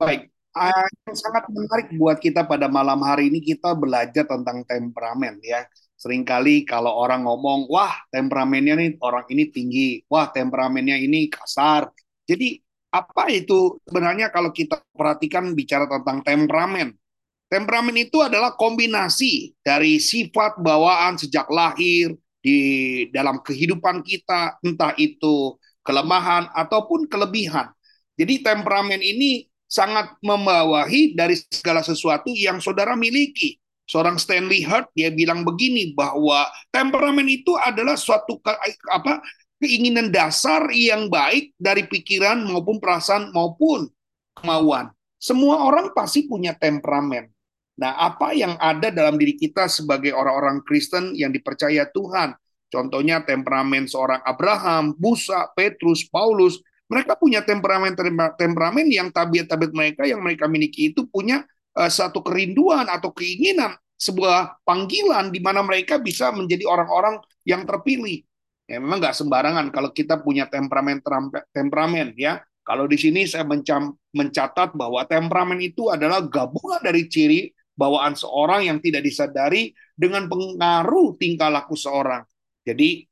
Baik, Ah, yang sangat menarik buat kita pada malam hari ini kita belajar tentang temperamen ya. Seringkali kalau orang ngomong, wah temperamennya nih orang ini tinggi, wah temperamennya ini kasar. Jadi apa itu sebenarnya kalau kita perhatikan bicara tentang temperamen? Temperamen itu adalah kombinasi dari sifat bawaan sejak lahir di dalam kehidupan kita, entah itu kelemahan ataupun kelebihan. Jadi temperamen ini sangat membawahi dari segala sesuatu yang saudara miliki. Seorang Stanley Hurt dia bilang begini bahwa temperamen itu adalah suatu ke, apa keinginan dasar yang baik dari pikiran maupun perasaan maupun kemauan. Semua orang pasti punya temperamen. Nah, apa yang ada dalam diri kita sebagai orang-orang Kristen yang dipercaya Tuhan? Contohnya temperamen seorang Abraham, Musa, Petrus, Paulus, mereka punya temperamen temperamen yang tabiat-tabiat mereka yang mereka miliki itu punya uh, satu kerinduan atau keinginan sebuah panggilan di mana mereka bisa menjadi orang-orang yang terpilih. Ya, memang nggak sembarangan kalau kita punya temperamen temperamen ya. Kalau di sini saya mencam, mencatat bahwa temperamen itu adalah gabungan dari ciri bawaan seorang yang tidak disadari dengan pengaruh tingkah laku seorang. Jadi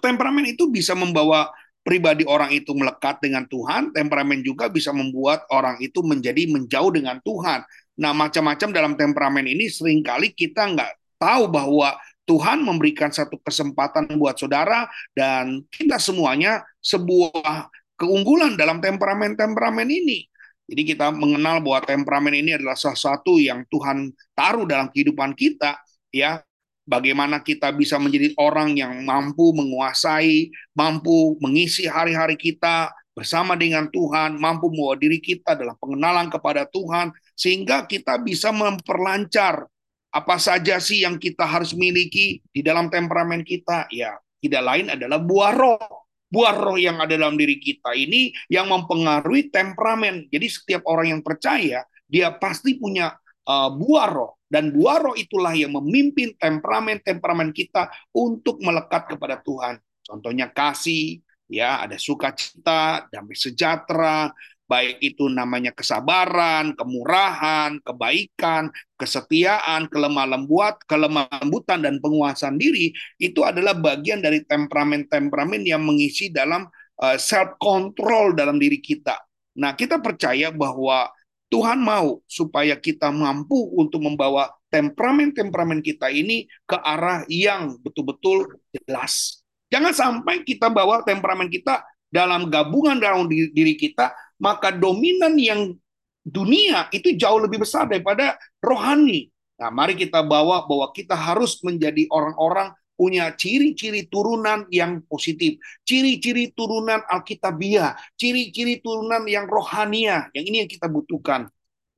temperamen itu bisa membawa pribadi orang itu melekat dengan Tuhan, temperamen juga bisa membuat orang itu menjadi menjauh dengan Tuhan. Nah, macam-macam dalam temperamen ini sering kali kita nggak tahu bahwa Tuhan memberikan satu kesempatan buat saudara dan kita semuanya sebuah keunggulan dalam temperamen-temperamen ini. Jadi kita mengenal bahwa temperamen ini adalah sesuatu yang Tuhan taruh dalam kehidupan kita, ya bagaimana kita bisa menjadi orang yang mampu menguasai, mampu mengisi hari-hari kita bersama dengan Tuhan, mampu membawa diri kita dalam pengenalan kepada Tuhan, sehingga kita bisa memperlancar apa saja sih yang kita harus miliki di dalam temperamen kita. Ya, tidak lain adalah buah roh. Buah roh yang ada dalam diri kita ini yang mempengaruhi temperamen. Jadi setiap orang yang percaya, dia pasti punya uh, buah roh dan buah roh itulah yang memimpin temperamen-temperamen kita untuk melekat kepada Tuhan. Contohnya kasih, ya ada sukacita, damai sejahtera, baik itu namanya kesabaran, kemurahan, kebaikan, kesetiaan, kelemah lembuat, kelemah lembutan dan penguasaan diri itu adalah bagian dari temperamen-temperamen yang mengisi dalam uh, self control dalam diri kita. Nah, kita percaya bahwa Tuhan mau supaya kita mampu untuk membawa temperamen-temperamen kita ini ke arah yang betul-betul jelas. Jangan sampai kita bawa temperamen kita dalam gabungan dalam diri kita, maka dominan yang dunia itu jauh lebih besar daripada rohani. Nah, mari kita bawa bahwa kita harus menjadi orang-orang punya ciri-ciri turunan yang positif, ciri-ciri turunan Alkitabiah, ciri-ciri turunan yang rohania, yang ini yang kita butuhkan.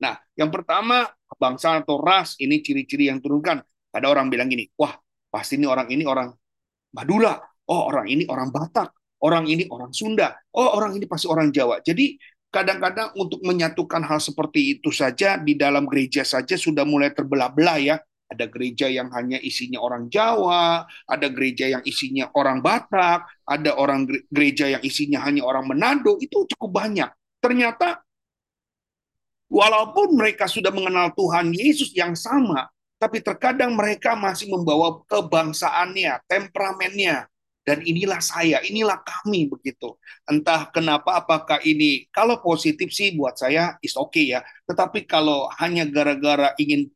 Nah, yang pertama, bangsa atau ras, ini ciri-ciri yang turunkan. Ada orang bilang gini, wah, pasti ini orang ini orang Madura, oh orang ini orang Batak, orang ini orang Sunda, oh orang ini pasti orang Jawa. Jadi kadang-kadang untuk menyatukan hal seperti itu saja di dalam gereja saja sudah mulai terbelah-belah ya ada gereja yang hanya isinya orang Jawa, ada gereja yang isinya orang Batak, ada orang gereja yang isinya hanya orang Manado, itu cukup banyak. Ternyata walaupun mereka sudah mengenal Tuhan Yesus yang sama, tapi terkadang mereka masih membawa kebangsaannya, temperamennya. Dan inilah saya, inilah kami begitu. Entah kenapa, apakah ini, kalau positif sih buat saya is oke okay ya. Tetapi kalau hanya gara-gara ingin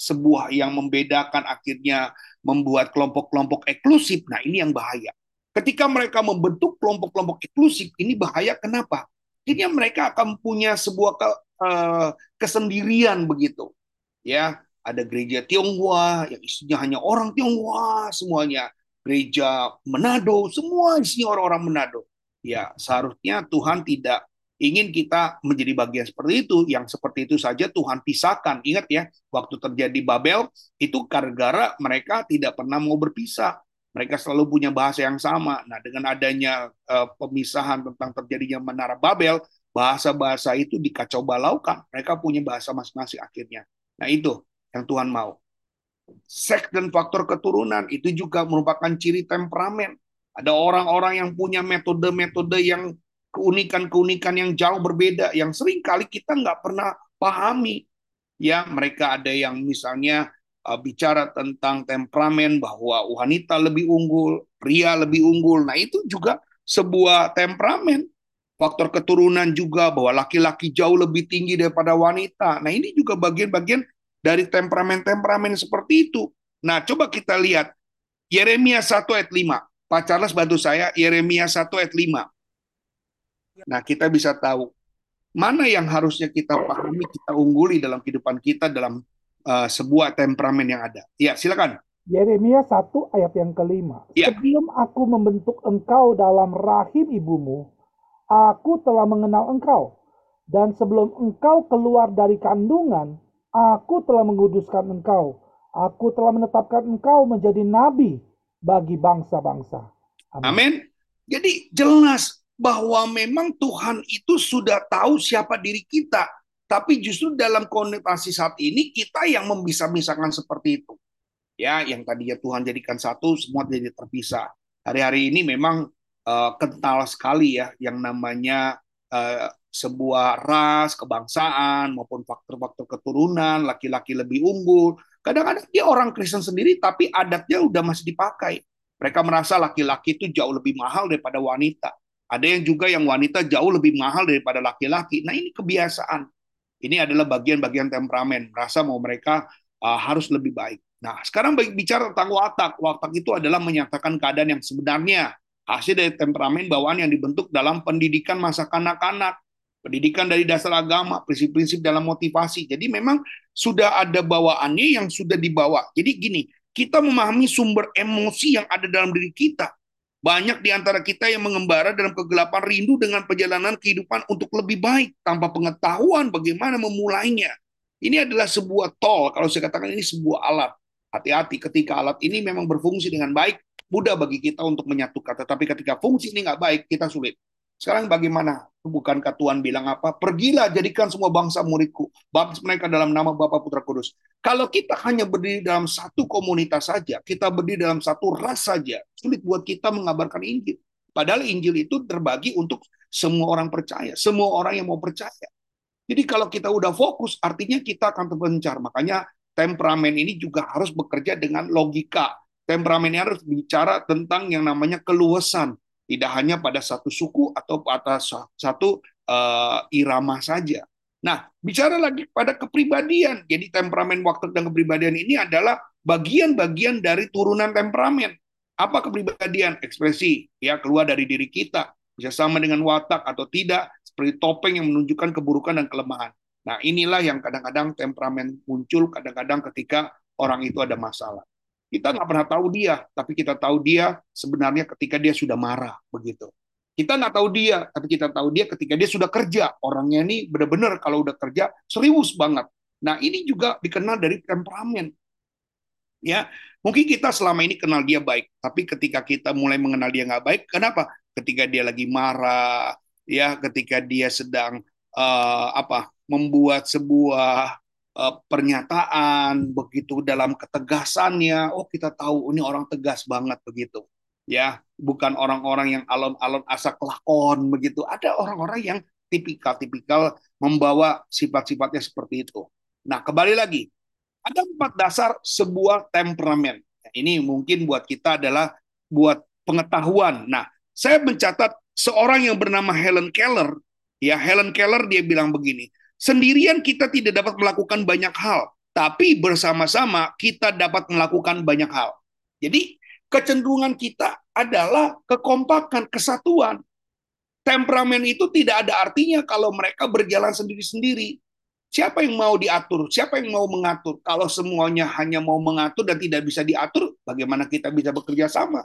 sebuah yang membedakan akhirnya membuat kelompok-kelompok eksklusif. Nah, ini yang bahaya. Ketika mereka membentuk kelompok-kelompok eksklusif, ini bahaya kenapa? Ini mereka akan punya sebuah ke, uh, kesendirian begitu. Ya, ada gereja Tionghoa yang isinya hanya orang Tionghoa semuanya. Gereja Manado, semua isinya orang-orang Manado. Ya, seharusnya Tuhan tidak ingin kita menjadi bagian seperti itu, yang seperti itu saja Tuhan pisahkan. Ingat ya, waktu terjadi Babel itu gara-gara mereka tidak pernah mau berpisah. Mereka selalu punya bahasa yang sama. Nah, dengan adanya uh, pemisahan tentang terjadinya menara Babel, bahasa-bahasa itu dikacau balaukan. Mereka punya bahasa masing-masing akhirnya. Nah, itu yang Tuhan mau. Seks dan faktor keturunan itu juga merupakan ciri temperamen. Ada orang-orang yang punya metode-metode yang keunikan-keunikan yang jauh berbeda yang sering kali kita nggak pernah pahami. Ya, mereka ada yang misalnya uh, bicara tentang temperamen bahwa wanita lebih unggul, pria lebih unggul. Nah, itu juga sebuah temperamen. Faktor keturunan juga bahwa laki-laki jauh lebih tinggi daripada wanita. Nah, ini juga bagian-bagian dari temperamen-temperamen seperti itu. Nah, coba kita lihat Yeremia 1 ayat 5. Pak Charles bantu saya, Yeremia 1 ayat 5. Nah, kita bisa tahu mana yang harusnya kita pahami, kita ungguli dalam kehidupan kita dalam uh, sebuah temperamen yang ada. Ya, silakan. Yeremia 1 ayat yang kelima. Ya. Sebelum aku membentuk engkau dalam rahim ibumu, aku telah mengenal engkau. Dan sebelum engkau keluar dari kandungan, aku telah menguduskan engkau. Aku telah menetapkan engkau menjadi nabi bagi bangsa-bangsa. Amin. Amin. Jadi jelas bahwa memang Tuhan itu sudah tahu siapa diri kita. Tapi justru dalam konotasi saat ini kita yang membisa-bisakan seperti itu. Ya, yang tadinya Tuhan jadikan satu, semua jadi terpisah. Hari-hari ini memang uh, kental sekali ya yang namanya uh, sebuah ras, kebangsaan maupun faktor-faktor keturunan, laki-laki lebih unggul. Kadang-kadang dia orang Kristen sendiri tapi adatnya udah masih dipakai. Mereka merasa laki-laki itu jauh lebih mahal daripada wanita. Ada yang juga yang wanita jauh lebih mahal daripada laki-laki. Nah ini kebiasaan. Ini adalah bagian-bagian temperamen. Merasa mau mereka uh, harus lebih baik. Nah sekarang bicara tentang watak. Watak itu adalah menyatakan keadaan yang sebenarnya hasil dari temperamen bawaan yang dibentuk dalam pendidikan masa kanak-kanak, pendidikan dari dasar agama, prinsip-prinsip dalam motivasi. Jadi memang sudah ada bawaannya yang sudah dibawa. Jadi gini, kita memahami sumber emosi yang ada dalam diri kita. Banyak di antara kita yang mengembara dalam kegelapan rindu dengan perjalanan kehidupan untuk lebih baik tanpa pengetahuan bagaimana memulainya. Ini adalah sebuah tol, kalau saya katakan ini sebuah alat. Hati-hati ketika alat ini memang berfungsi dengan baik, mudah bagi kita untuk menyatukan. Tetapi ketika fungsi ini nggak baik, kita sulit. Sekarang bagaimana? Bukankah Tuhan bilang apa? Pergilah jadikan semua bangsa muridku. Baptis mereka dalam nama Bapa Putra Kudus. Kalau kita hanya berdiri dalam satu komunitas saja, kita berdiri dalam satu ras saja, sulit buat kita mengabarkan Injil. Padahal Injil itu terbagi untuk semua orang percaya, semua orang yang mau percaya. Jadi kalau kita udah fokus, artinya kita akan terpencar. Makanya temperamen ini juga harus bekerja dengan logika temperamen harus bicara tentang yang namanya keluasan, tidak hanya pada satu suku atau pada satu uh, irama saja. Nah, bicara lagi pada kepribadian. Jadi temperamen waktu dan kepribadian ini adalah bagian-bagian dari turunan temperamen. Apa kepribadian? Ekspresi, ya keluar dari diri kita. Bisa sama dengan watak atau tidak, seperti topeng yang menunjukkan keburukan dan kelemahan. Nah, inilah yang kadang-kadang temperamen muncul kadang-kadang ketika orang itu ada masalah. Kita nggak pernah tahu dia, tapi kita tahu dia sebenarnya ketika dia sudah marah, begitu. Kita nggak tahu dia, tapi kita tahu dia ketika dia sudah kerja. Orangnya ini benar-benar kalau udah kerja serius banget. Nah ini juga dikenal dari temperamen. Ya, mungkin kita selama ini kenal dia baik, tapi ketika kita mulai mengenal dia nggak baik, kenapa? Ketika dia lagi marah, ya, ketika dia sedang uh, apa membuat sebuah pernyataan begitu dalam ketegasannya oh kita tahu ini orang tegas banget begitu. Ya bukan orang-orang yang alon-alon asa kelakon begitu. Ada orang-orang yang tipikal-tipikal membawa sifat-sifatnya seperti itu. Nah kembali lagi. Ada empat dasar sebuah temperamen. Ini mungkin buat kita adalah buat pengetahuan. Nah saya mencatat seorang yang bernama Helen Keller. Ya Helen Keller dia bilang begini Sendirian kita tidak dapat melakukan banyak hal, tapi bersama-sama kita dapat melakukan banyak hal. Jadi, kecenderungan kita adalah kekompakan, kesatuan. Temperamen itu tidak ada artinya kalau mereka berjalan sendiri-sendiri. Siapa yang mau diatur? Siapa yang mau mengatur? Kalau semuanya hanya mau mengatur dan tidak bisa diatur, bagaimana kita bisa bekerja sama?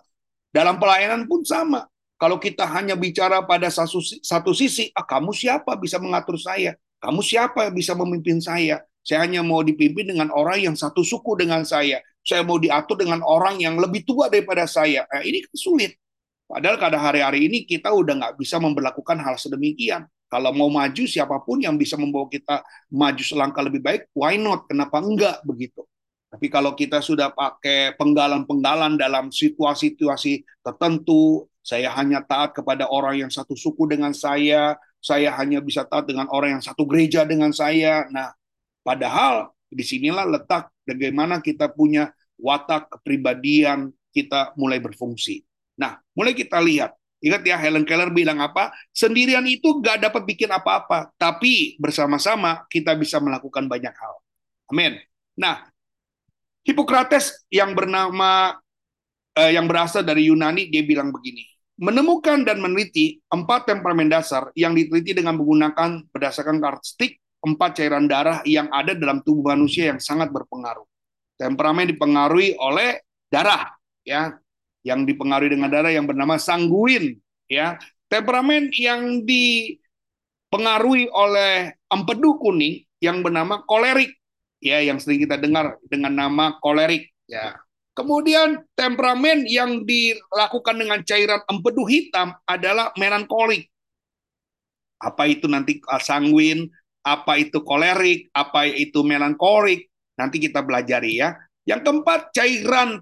Dalam pelayanan pun sama. Kalau kita hanya bicara pada satu, sisi, ah kamu siapa bisa mengatur saya? Kamu siapa yang bisa memimpin saya? Saya hanya mau dipimpin dengan orang yang satu suku dengan saya. Saya mau diatur dengan orang yang lebih tua daripada saya. Nah, ini kan sulit. Padahal pada hari-hari ini kita udah nggak bisa memperlakukan hal sedemikian. Kalau mau maju siapa pun yang bisa membawa kita maju selangkah lebih baik, why not? Kenapa enggak begitu? Tapi kalau kita sudah pakai penggalan-penggalan dalam situasi-situasi tertentu, Saya hanya taat kepada orang yang satu suku dengan saya. Saya hanya bisa taat dengan orang yang satu gereja dengan saya. Nah, padahal di sinilah letak bagaimana kita punya watak kepribadian kita mulai berfungsi. Nah, mulai kita lihat. Ingat ya, Helen Keller bilang apa? Sendirian itu gak dapat bikin apa-apa. Tapi bersama-sama kita bisa melakukan banyak hal. Amin. Nah, Hippocrates yang bernama eh, yang berasal dari Yunani dia bilang begini menemukan dan meneliti empat temperamen dasar yang diteliti dengan menggunakan berdasarkan karakteristik empat cairan darah yang ada dalam tubuh manusia yang sangat berpengaruh. Temperamen dipengaruhi oleh darah, ya, yang dipengaruhi dengan darah yang bernama sanguin, ya. Temperamen yang dipengaruhi oleh empedu kuning yang bernama kolerik, ya, yang sering kita dengar dengan nama kolerik, ya. Kemudian temperamen yang dilakukan dengan cairan empedu hitam adalah melankolik. Apa itu nanti sanguin, apa itu kolerik, apa itu melankolik, nanti kita belajari ya. Yang keempat cairan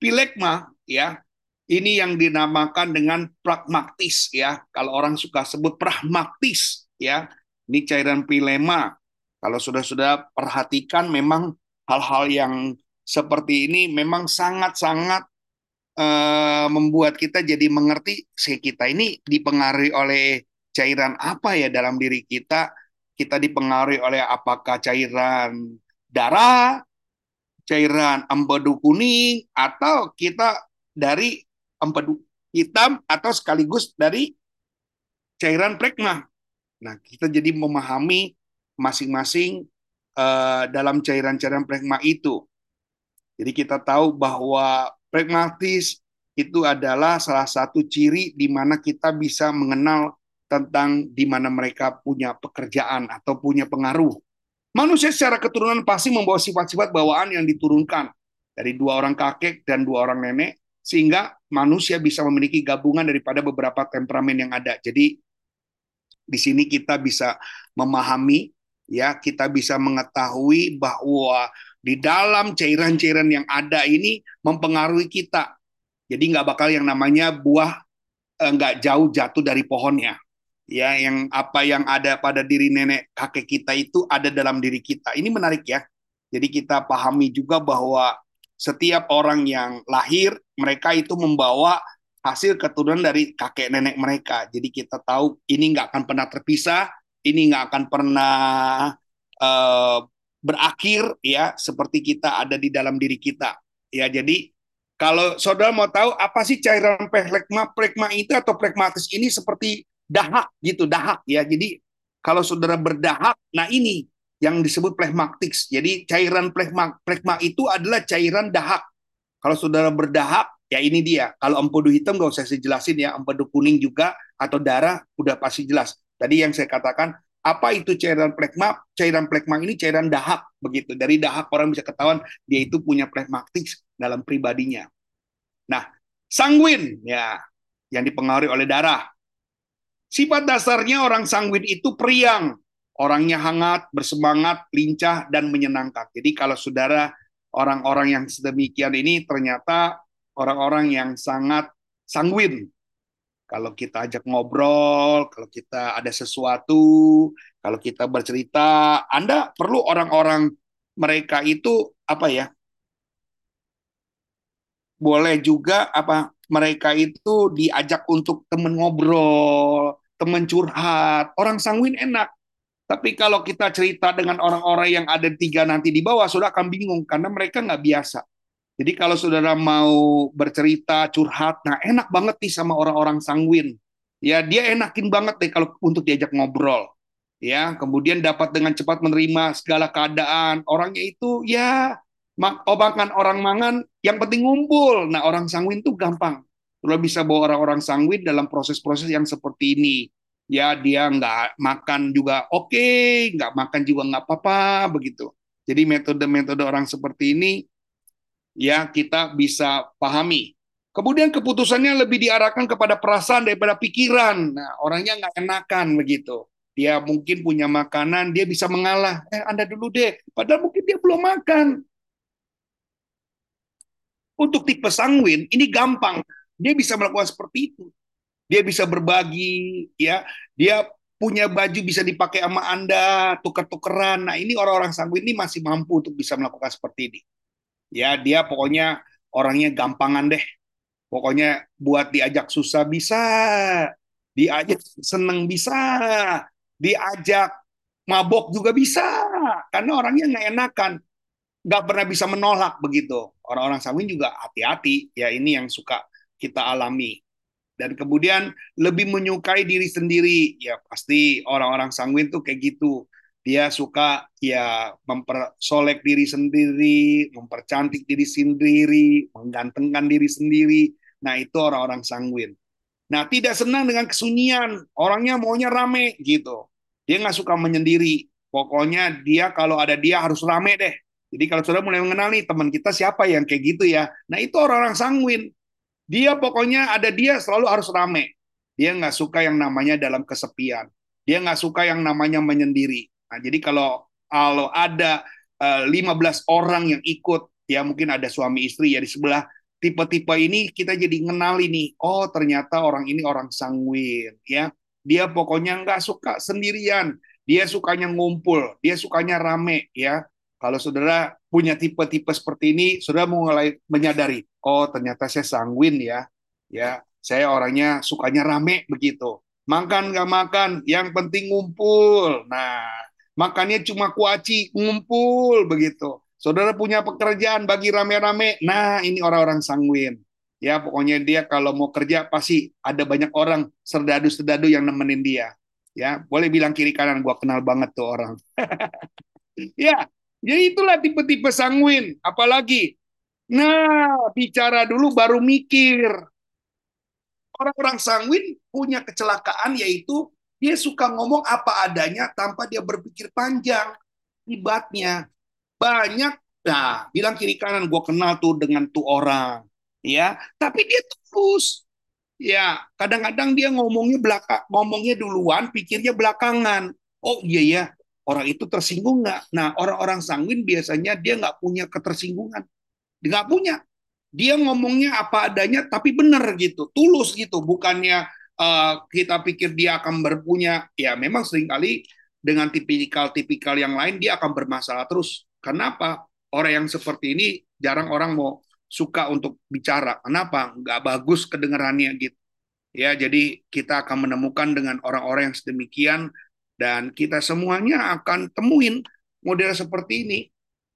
pilekma ya. Ini yang dinamakan dengan pragmatis ya. Kalau orang suka sebut pragmatis ya. Ini cairan pilema. Kalau sudah-sudah perhatikan memang hal-hal yang seperti ini memang sangat-sangat uh, membuat kita jadi mengerti si kita ini dipengaruhi oleh cairan apa ya dalam diri kita kita dipengaruhi oleh apakah cairan darah cairan empedu kuning atau kita dari empedu hitam atau sekaligus dari cairan prekma nah kita jadi memahami masing-masing uh, dalam cairan-cairan prekma itu jadi kita tahu bahwa pragmatis itu adalah salah satu ciri di mana kita bisa mengenal tentang di mana mereka punya pekerjaan atau punya pengaruh. Manusia secara keturunan pasti membawa sifat-sifat bawaan yang diturunkan dari dua orang kakek dan dua orang nenek, sehingga manusia bisa memiliki gabungan daripada beberapa temperamen yang ada. Jadi di sini kita bisa memahami, ya kita bisa mengetahui bahwa di dalam cairan-cairan yang ada ini mempengaruhi kita. Jadi nggak bakal yang namanya buah eh, nggak jauh jatuh dari pohonnya. Ya, yang apa yang ada pada diri nenek kakek kita itu ada dalam diri kita. Ini menarik ya. Jadi kita pahami juga bahwa setiap orang yang lahir mereka itu membawa hasil keturunan dari kakek nenek mereka. Jadi kita tahu ini nggak akan pernah terpisah, ini nggak akan pernah uh, berakhir ya seperti kita ada di dalam diri kita. Ya, jadi kalau saudara mau tahu apa sih cairan plekma plekma itu atau plekmatis ini seperti dahak gitu, dahak ya. Jadi kalau saudara berdahak, nah ini yang disebut plekmatis. Jadi cairan plekma plekma itu adalah cairan dahak. Kalau saudara berdahak, ya ini dia. Kalau empedu hitam nggak usah saya jelasin ya, empedu kuning juga atau darah udah pasti jelas. Tadi yang saya katakan apa itu cairan plekma? Cairan plekma ini cairan dahak begitu. Dari dahak orang bisa ketahuan dia itu punya plekmatis dalam pribadinya. Nah, sanguin ya yang dipengaruhi oleh darah. Sifat dasarnya orang sanguin itu periang, orangnya hangat, bersemangat, lincah dan menyenangkan. Jadi kalau saudara orang-orang yang sedemikian ini ternyata orang-orang yang sangat sanguin, kalau kita ajak ngobrol, kalau kita ada sesuatu, kalau kita bercerita, Anda perlu orang-orang mereka itu apa ya? Boleh juga apa mereka itu diajak untuk temen ngobrol, temen curhat, orang sanguin enak. Tapi kalau kita cerita dengan orang-orang yang ada tiga nanti di bawah, sudah akan bingung karena mereka nggak biasa. Jadi kalau saudara mau bercerita, curhat, nah enak banget nih sama orang-orang sanguin. Ya, dia enakin banget deh kalau untuk diajak ngobrol. Ya, kemudian dapat dengan cepat menerima segala keadaan. Orangnya itu ya obakan orang mangan, yang penting ngumpul. Nah, orang sanguin tuh gampang. Lo bisa bawa orang-orang sanguin dalam proses-proses yang seperti ini. Ya, dia nggak makan juga oke, okay, nggak makan juga nggak apa-apa, begitu. Jadi metode-metode orang seperti ini ya kita bisa pahami. Kemudian keputusannya lebih diarahkan kepada perasaan daripada pikiran. Nah, orangnya nggak enakan begitu. Dia mungkin punya makanan, dia bisa mengalah. Eh, Anda dulu deh. Padahal mungkin dia belum makan. Untuk tipe sanguin, ini gampang. dia bisa melakukan seperti itu. Dia bisa berbagi, ya. Dia punya baju bisa dipakai sama Anda, tuker-tukeran. Nah, ini orang-orang sanguin ini masih mampu untuk bisa melakukan seperti ini. Ya, dia pokoknya orangnya gampangan deh. Pokoknya buat diajak susah bisa, diajak seneng bisa, diajak mabok juga bisa. Karena orangnya nggak enakan, nggak pernah bisa menolak begitu. Orang-orang sanguin juga hati-hati. Ya ini yang suka kita alami dan kemudian lebih menyukai diri sendiri ya pasti orang-orang sanguin tuh kayak gitu dia suka ya mempersolek diri sendiri mempercantik diri sendiri menggantengkan diri sendiri. Nah itu orang-orang sanguin. Nah tidak senang dengan kesunyian. Orangnya maunya rame gitu. Dia nggak suka menyendiri. Pokoknya dia kalau ada dia harus rame deh. Jadi kalau sudah mulai mengenal nih teman kita siapa yang kayak gitu ya. Nah itu orang-orang sanguin. Dia pokoknya ada dia selalu harus rame. Dia nggak suka yang namanya dalam kesepian. Dia nggak suka yang namanya menyendiri. Nah, jadi kalau kalau ada uh, eh, 15 orang yang ikut, ya mungkin ada suami istri ya di sebelah tipe-tipe ini kita jadi kenal ini. Oh ternyata orang ini orang sanguin, ya. Dia pokoknya nggak suka sendirian. Dia sukanya ngumpul, dia sukanya rame, ya. Kalau saudara punya tipe-tipe seperti ini, sudah mulai menyadari, oh ternyata saya sanguin ya, ya saya orangnya sukanya rame begitu. Makan nggak makan, yang penting ngumpul. Nah, makannya cuma kuaci, ngumpul begitu. Saudara punya pekerjaan bagi rame-rame, nah ini orang-orang sanguin. Ya, pokoknya dia kalau mau kerja pasti ada banyak orang serdadu-serdadu yang nemenin dia. Ya, boleh bilang kiri kanan, gua kenal banget tuh orang. ya, jadi itulah tipe-tipe sanguin. Apalagi, nah bicara dulu baru mikir. Orang-orang sanguin punya kecelakaan yaitu dia suka ngomong apa adanya tanpa dia berpikir panjang. Ibatnya banyak, nah bilang kiri kanan gue kenal tuh dengan tuh orang, ya. Tapi dia terus, ya kadang-kadang dia ngomongnya belakang, ngomongnya duluan, pikirnya belakangan. Oh iya ya, orang itu tersinggung nggak? Nah, orang-orang sanguin biasanya dia nggak punya ketersinggungan. Nggak punya. Dia ngomongnya apa adanya, tapi benar gitu, tulus gitu. Bukannya uh, kita pikir dia akan berpunya, ya memang sering kali dengan tipikal-tipikal yang lain dia akan bermasalah terus. Kenapa? Orang yang seperti ini jarang orang mau suka untuk bicara. Kenapa? Nggak bagus kedengarannya gitu. Ya, jadi kita akan menemukan dengan orang-orang yang sedemikian dan kita semuanya akan temuin model seperti ini.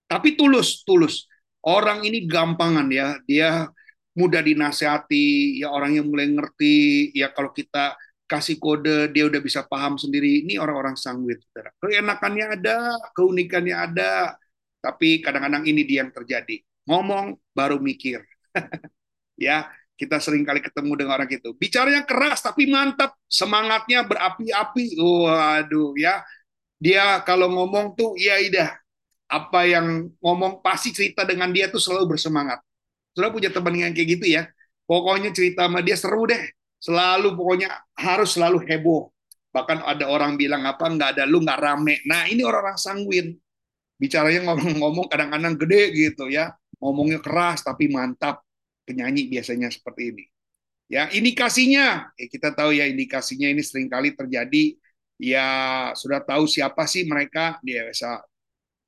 Tapi tulus, tulus. Orang ini gampangan ya, dia mudah dinasehati, ya orangnya mulai ngerti, ya kalau kita kasih kode dia udah bisa paham sendiri. Ini orang-orang sangwit. Keenakannya ada, keunikannya ada, tapi kadang-kadang ini dia yang terjadi. Ngomong baru mikir. ya, kita sering kali ketemu dengan orang gitu. Bicaranya keras tapi mantap, semangatnya berapi-api. Waduh ya. Dia kalau ngomong tuh ya idah apa yang ngomong pasti cerita dengan dia tuh selalu bersemangat. Sudah punya teman yang kayak gitu ya. Pokoknya cerita sama dia seru deh. Selalu pokoknya harus selalu heboh. Bahkan ada orang bilang apa nggak ada lu nggak rame. Nah ini orang-orang sanguin. Bicaranya ngomong-ngomong kadang-kadang gede gitu ya. Ngomongnya keras tapi mantap penyanyi biasanya seperti ini. Ya, indikasinya, ya kita tahu ya indikasinya ini sering kali terjadi ya sudah tahu siapa sih mereka, dia bisa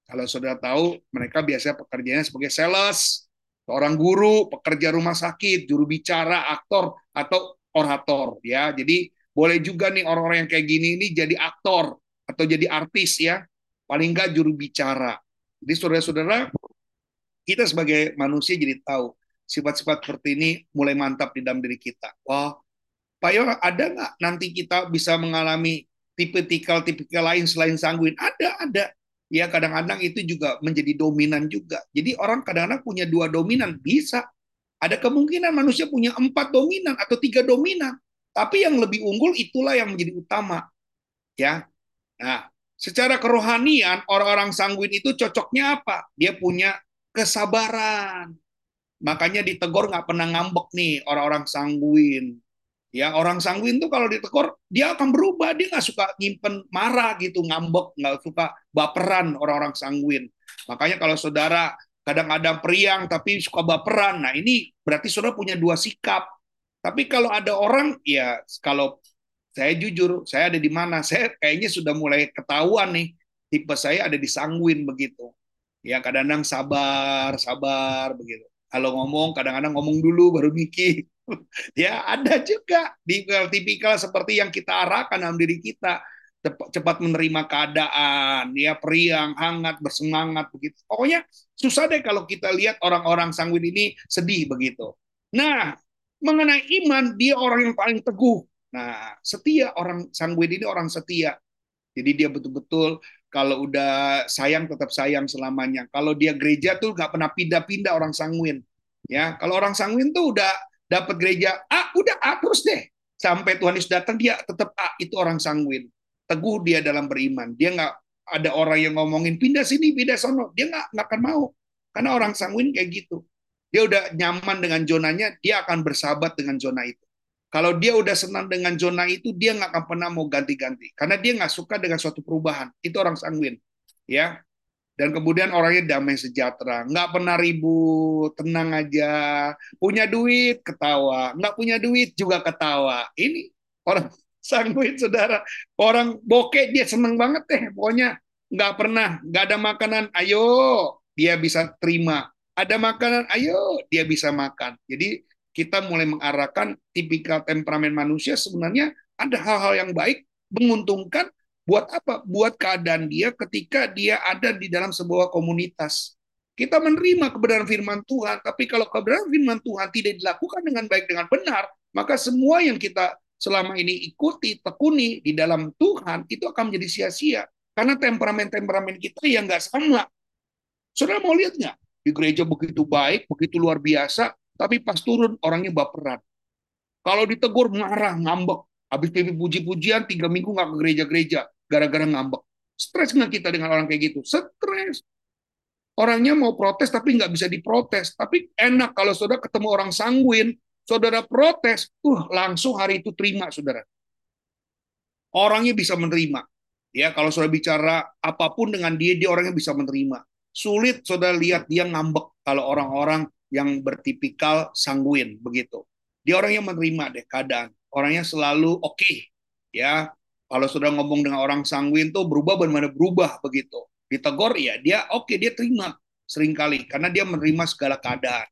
kalau sudah tahu mereka biasanya pekerjaannya sebagai sales, seorang guru, pekerja rumah sakit, juru bicara, aktor atau orator ya. Jadi boleh juga nih orang-orang yang kayak gini ini jadi aktor atau jadi artis ya. Paling enggak juru bicara. Jadi saudara-saudara, kita sebagai manusia jadi tahu sifat-sifat seperti ini mulai mantap di dalam diri kita. Wah, Pak Yo, ada nggak nanti kita bisa mengalami tipikal-tipikal lain selain sanguin? Ada, ada. Ya kadang-kadang itu juga menjadi dominan juga. Jadi orang kadang-kadang punya dua dominan, bisa. Ada kemungkinan manusia punya empat dominan atau tiga dominan. Tapi yang lebih unggul itulah yang menjadi utama. Ya, Nah, secara kerohanian orang-orang sanguin itu cocoknya apa? Dia punya kesabaran, Makanya ditegur nggak pernah ngambek nih orang-orang sangguin. Ya orang sangguin tuh kalau ditegur dia akan berubah. Dia nggak suka nyimpen marah gitu, ngambek, nggak suka baperan orang-orang sangguin. Makanya kalau saudara kadang-kadang periang tapi suka baperan, nah ini berarti saudara punya dua sikap. Tapi kalau ada orang, ya kalau saya jujur, saya ada di mana, saya kayaknya sudah mulai ketahuan nih, tipe saya ada di sanguin begitu. Ya kadang-kadang sabar, sabar begitu. Kalau ngomong, kadang-kadang ngomong dulu baru mikir. ya ada juga tipikal seperti yang kita arahkan dalam diri kita cepat menerima keadaan, ya periang, hangat, bersemangat begitu. Pokoknya susah deh kalau kita lihat orang-orang sanguin ini sedih begitu. Nah, mengenai iman, dia orang yang paling teguh. Nah, setia orang sanguin ini orang setia. Jadi dia betul-betul kalau udah sayang tetap sayang selamanya. Kalau dia gereja tuh nggak pernah pindah-pindah orang sanguin. Ya, kalau orang sanguin tuh udah dapat gereja A, udah A terus deh. Sampai Tuhan Yesus datang dia tetap A, itu orang sanguin teguh dia dalam beriman. Dia nggak ada orang yang ngomongin pindah sini, pindah sono. Dia nggak nggak akan mau. Karena orang sanguin kayak gitu. Dia udah nyaman dengan zonanya, dia akan bersahabat dengan zona itu. Kalau dia udah senang dengan zona itu, dia nggak akan pernah mau ganti-ganti. Karena dia nggak suka dengan suatu perubahan. Itu orang sanguin. ya. Dan kemudian orangnya damai sejahtera. Nggak pernah ribut, tenang aja. Punya duit, ketawa. Nggak punya duit, juga ketawa. Ini orang sanguin saudara. Orang bokeh dia seneng banget deh. Pokoknya nggak pernah, nggak ada makanan, ayo dia bisa terima. Ada makanan, ayo dia bisa makan. Jadi kita mulai mengarahkan tipikal temperamen manusia sebenarnya ada hal-hal yang baik, menguntungkan buat apa? Buat keadaan dia ketika dia ada di dalam sebuah komunitas. Kita menerima kebenaran firman Tuhan, tapi kalau kebenaran firman Tuhan tidak dilakukan dengan baik dengan benar, maka semua yang kita selama ini ikuti, tekuni di dalam Tuhan, itu akan menjadi sia-sia. Karena temperamen-temperamen kita yang nggak sama. Saudara mau lihat nggak? Di gereja begitu baik, begitu luar biasa, tapi pas turun orangnya baperan. Kalau ditegur marah, ngambek. Habis pipi puji-pujian, tiga minggu nggak ke gereja-gereja, gara-gara ngambek. Stres nggak kita dengan orang kayak gitu? Stres. Orangnya mau protes tapi nggak bisa diprotes. Tapi enak kalau saudara ketemu orang sanguin, saudara protes, uh langsung hari itu terima saudara. Orangnya bisa menerima. Ya, kalau saudara bicara apa pun dengan dia, dia orangnya bisa menerima. Sulit saudara lihat dia ngambek kalau orang-orang yang bertipikal sanguin begitu. Dia orang yang menerima deh keadaan. Orangnya selalu oke. Okay. Ya, kalau sudah ngomong dengan orang sanguin tuh berubah benar-benar berubah begitu. Ditegur ya dia oke okay, dia terima sering kali karena dia menerima segala keadaan.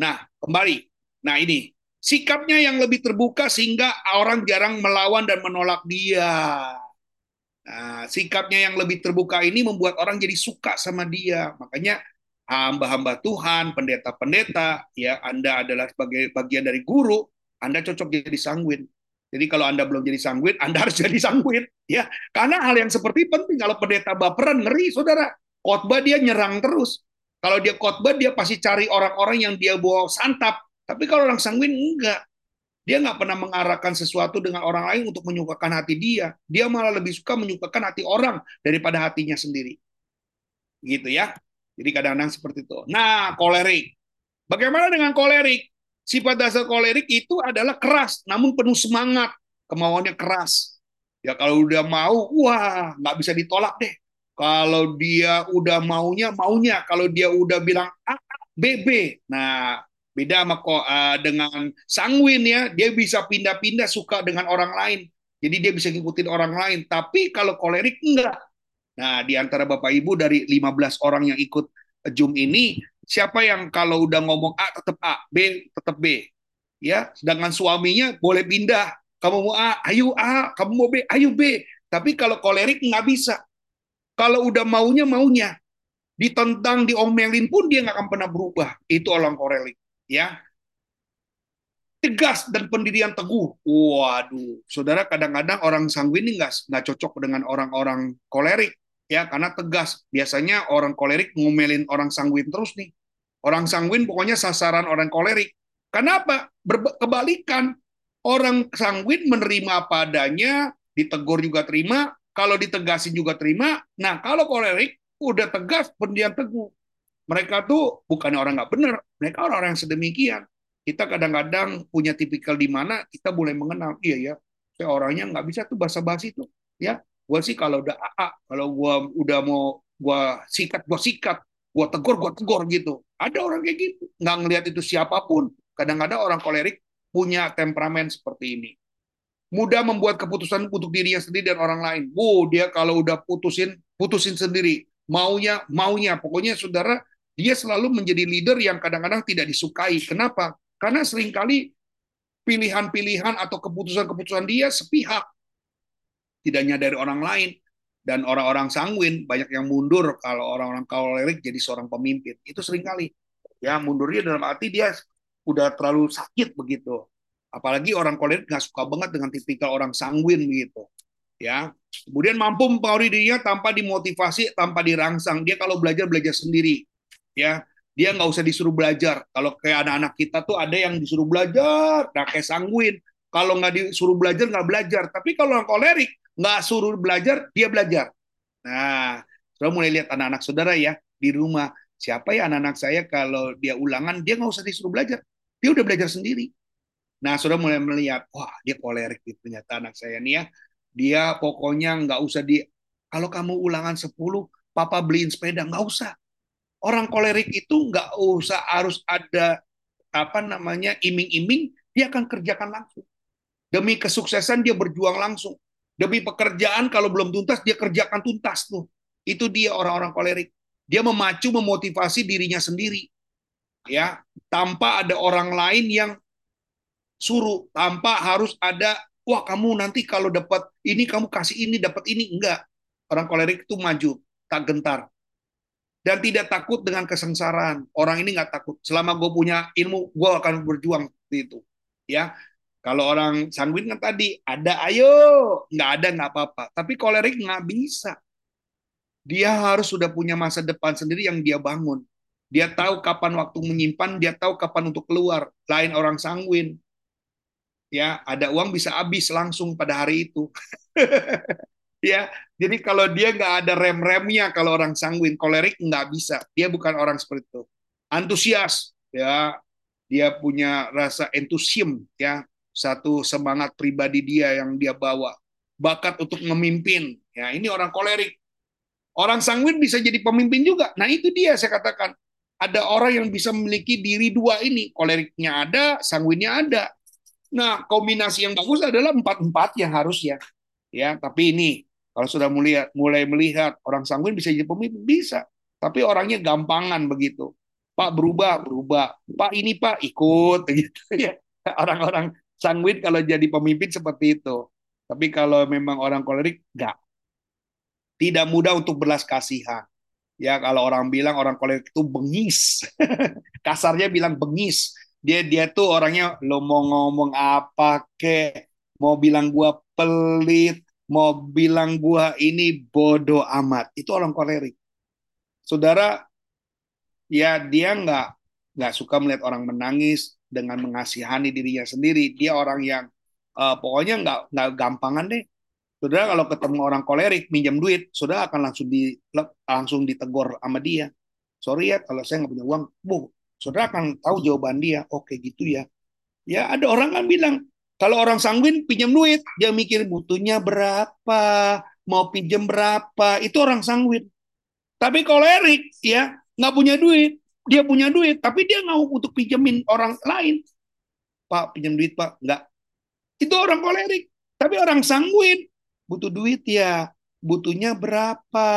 Nah, kembali Nah ini, sikapnya yang lebih terbuka sehingga orang jarang melawan dan menolak dia. Nah, sikapnya yang lebih terbuka ini membuat orang jadi suka sama dia. Makanya hamba-hamba Tuhan, pendeta-pendeta, ya Anda adalah sebagai bagian dari guru, Anda cocok jadi sanguin. Jadi kalau Anda belum jadi sanguin, Anda harus jadi sanguin, ya. Karena hal yang seperti penting kalau pendeta baperan ngeri, Saudara. Khotbah dia nyerang terus. Kalau dia khotbah dia pasti cari orang-orang yang dia bawa santap, tapi kalau orang sanguin enggak. Dia nggak pernah mengarahkan sesuatu dengan orang lain untuk menyukakan hati dia. Dia malah lebih suka menyukakan hati orang daripada hatinya sendiri. Gitu ya. Jadi kadang-kadang seperti itu. Nah, kolerik. Bagaimana dengan kolerik? Sifat dasar kolerik itu adalah keras, namun penuh semangat. Kemauannya keras. Ya kalau udah mau, wah nggak bisa ditolak deh. Kalau dia udah maunya, maunya. Kalau dia udah bilang A, B, B. Nah, Beda sama uh, dengan sanguin ya, dia bisa pindah-pindah suka dengan orang lain. Jadi dia bisa ngikutin orang lain. Tapi kalau kolerik enggak. Nah, di antara Bapak Ibu dari 15 orang yang ikut Zoom ini, siapa yang kalau udah ngomong A tetap A, B tetap B. Ya, sedangkan suaminya boleh pindah. Kamu mau A, ayo A, kamu mau B, ayo B. Tapi kalau kolerik nggak bisa. Kalau udah maunya maunya. Ditentang, diomelin pun dia nggak akan pernah berubah. Itu orang kolerik ya tegas dan pendirian teguh. Waduh, saudara kadang-kadang orang sanguin ini nggak nggak cocok dengan orang-orang kolerik ya karena tegas. Biasanya orang kolerik ngomelin orang sanguin terus nih. Orang sanguin pokoknya sasaran orang kolerik. Kenapa? Kebalikan. Orang sanguin menerima apa adanya, ditegur juga terima, kalau ditegasin juga terima. Nah, kalau kolerik udah tegas, pendirian teguh mereka tuh bukan orang nggak benar, mereka orang-orang yang sedemikian. Kita kadang-kadang punya tipikal di mana kita boleh mengenal, iya ya, saya orangnya nggak bisa tuh basa-basi tuh, ya. Gue sih kalau udah AA, kalau gue udah mau gue sikat, gue sikat, gue tegur, gue tegur gitu. Ada orang kayak gitu, nggak ngelihat itu siapa pun. Kadang-kadang orang kolerik punya temperamen seperti ini. Mudah membuat keputusan untuk dirinya sendiri dan orang lain. Wow, dia kalau udah putusin, putusin sendiri. Maunya, maunya. Pokoknya saudara, dia selalu menjadi leader yang kadang-kadang tidak disukai. Kenapa? Karena sering kali pilihan-pilihan atau keputusan-keputusan dia sepihak. Tidak dari orang lain. Dan orang-orang sanguin banyak yang mundur kalau orang-orang kolerik jadi seorang pemimpin. Itu sering kali. Ya, mundurnya dalam arti dia udah terlalu sakit begitu. Apalagi orang kolerik nggak suka banget dengan tipikal orang sanguin begitu. Ya, kemudian mampu mempengaruhi dirinya tanpa dimotivasi, tanpa dirangsang. Dia kalau belajar belajar sendiri. Ya, dia nggak usah disuruh belajar. Kalau kayak anak-anak kita tuh ada yang disuruh belajar, nah kayak sanguin. Kalau nggak disuruh belajar nggak belajar. Tapi kalau orang kolerik nggak suruh belajar, dia belajar. Nah, saudara mulai lihat anak-anak saudara ya di rumah. Siapa ya anak-anak saya kalau dia ulangan, dia nggak usah disuruh belajar. Dia udah belajar sendiri. Nah, saudara mulai melihat, wah dia kolerik gitu ternyata anak saya nih ya. Dia pokoknya nggak usah di, kalau kamu ulangan 10, papa beliin sepeda, nggak usah. Orang kolerik itu nggak usah harus ada apa namanya iming-iming, dia akan kerjakan langsung. Demi kesuksesan dia berjuang langsung. Demi pekerjaan kalau belum tuntas dia kerjakan tuntas tuh. Itu dia orang-orang kolerik. Dia memacu memotivasi dirinya sendiri. Ya, tanpa ada orang lain yang suruh, tanpa harus ada wah kamu nanti kalau dapat ini kamu kasih ini dapat ini enggak. Orang kolerik itu maju, tak gentar. Dan tidak takut dengan kesengsaraan. Orang ini nggak takut. Selama gue punya ilmu, gue akan berjuang itu. Ya, kalau orang sanguin kan tadi ada ayo, nggak ada nggak apa-apa. Tapi kolerik nggak bisa. Dia harus sudah punya masa depan sendiri yang dia bangun. Dia tahu kapan waktu menyimpan, dia tahu kapan untuk keluar. Lain orang sanguin. Ya, ada uang bisa habis langsung pada hari itu. ya, jadi kalau dia nggak ada rem-remnya kalau orang sanguin, kolerik nggak bisa. Dia bukan orang seperti itu. Antusias, ya, dia punya rasa entusiam, ya, satu semangat pribadi dia yang dia bawa, bakat untuk memimpin. Ya, ini orang kolerik. Orang sanguin bisa jadi pemimpin juga. Nah, itu dia saya katakan. Ada orang yang bisa memiliki diri dua ini. Koleriknya ada, sanguinnya ada. Nah, kombinasi yang bagus adalah empat-empat yang harus ya. Tapi ini kalau sudah mulai mulai melihat orang sanguin bisa jadi pemimpin bisa. Tapi orangnya gampangan begitu. Pak berubah, berubah. Pak ini Pak ikut gitu ya. Orang-orang sanguin kalau jadi pemimpin seperti itu. Tapi kalau memang orang kolerik, enggak. Tidak mudah untuk belas kasihan. Ya kalau orang bilang orang kolerik itu bengis. Kasarnya bilang bengis. Dia dia tuh orangnya lo mau ngomong apa ke, mau bilang gua pelit, mau bilang gua ini bodoh amat. Itu orang kolerik. Saudara, ya dia nggak nggak suka melihat orang menangis, dengan mengasihani dirinya sendiri. Dia orang yang uh, pokoknya nggak nggak gampangan deh. Saudara kalau ketemu orang kolerik minjem duit, saudara akan langsung di langsung ditegur sama dia. Sorry ya kalau saya nggak punya uang, bu, saudara akan tahu jawaban dia. Oke gitu ya. Ya ada orang kan bilang kalau orang sanguin pinjam duit, dia mikir butuhnya berapa, mau pinjam berapa, itu orang sanguin. Tapi kolerik ya nggak punya duit, dia punya duit, tapi dia nggak untuk pinjemin orang lain. Pak, pinjam duit, Pak. Nggak. Itu orang kolerik. Tapi orang sanguin. Butuh duit ya. Butuhnya berapa?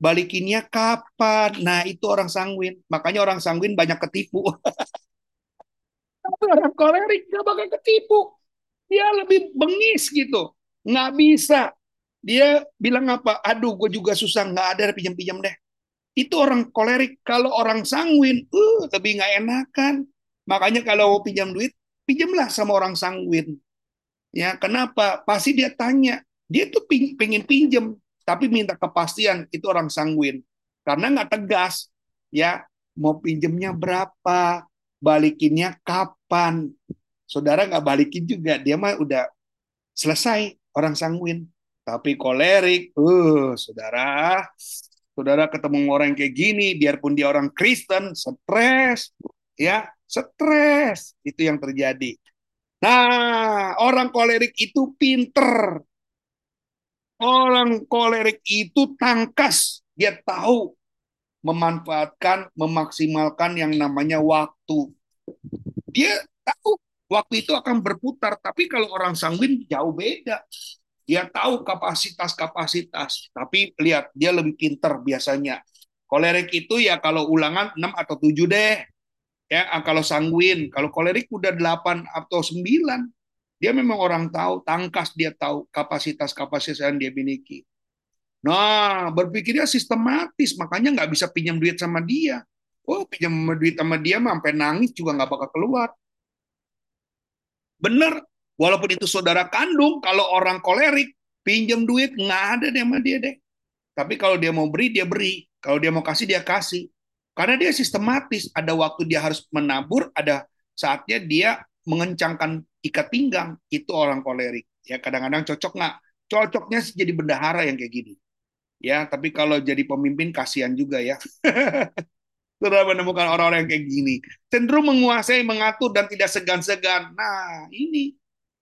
Balikinnya kapan? Nah, itu orang sanguin. Makanya orang sanguin banyak ketipu. tapi orang kolerik nggak bakal ketipu. Dia lebih bengis gitu. Nggak bisa. Dia bilang apa? Aduh, gue juga susah. Nggak ada pinjam-pinjam deh itu orang kolerik. Kalau orang sanguin, uh, lebih nggak enakan. Makanya kalau pinjam duit, pinjamlah sama orang sanguin. Ya, kenapa? Pasti dia tanya. Dia tuh ping, pengen pinjam, tapi minta kepastian. Itu orang sanguin. Karena nggak tegas. Ya, mau pinjamnya berapa? Balikinnya kapan? Saudara nggak balikin juga. Dia mah udah selesai orang sanguin. Tapi kolerik, uh, saudara, saudara ketemu orang kayak gini, biarpun dia orang Kristen, stres, ya, stres. Itu yang terjadi. Nah, orang kolerik itu pinter. Orang kolerik itu tangkas. Dia tahu memanfaatkan, memaksimalkan yang namanya waktu. Dia tahu waktu itu akan berputar. Tapi kalau orang sanguin jauh beda. Dia tahu kapasitas-kapasitas, tapi lihat dia lebih pinter biasanya. Kolerik itu ya kalau ulangan 6 atau 7 deh. Ya, kalau sanguin, kalau kolerik udah 8 atau 9. Dia memang orang tahu, tangkas dia tahu kapasitas-kapasitas yang dia miliki. Nah, berpikirnya sistematis, makanya nggak bisa pinjam duit sama dia. Oh, pinjam duit sama dia sampai nangis juga nggak bakal keluar. Bener, Walaupun itu saudara kandung, kalau orang kolerik, pinjam duit, nggak ada deh sama dia deh. Tapi kalau dia mau beri, dia beri. Kalau dia mau kasih, dia kasih. Karena dia sistematis. Ada waktu dia harus menabur, ada saatnya dia mengencangkan ikat pinggang. Itu orang kolerik. Ya kadang-kadang cocok nggak? Cocoknya jadi bendahara yang kayak gini. Ya, tapi kalau jadi pemimpin kasihan juga ya. Sudah menemukan orang-orang yang kayak gini. Cenderung menguasai, mengatur, dan tidak segan-segan. Nah, ini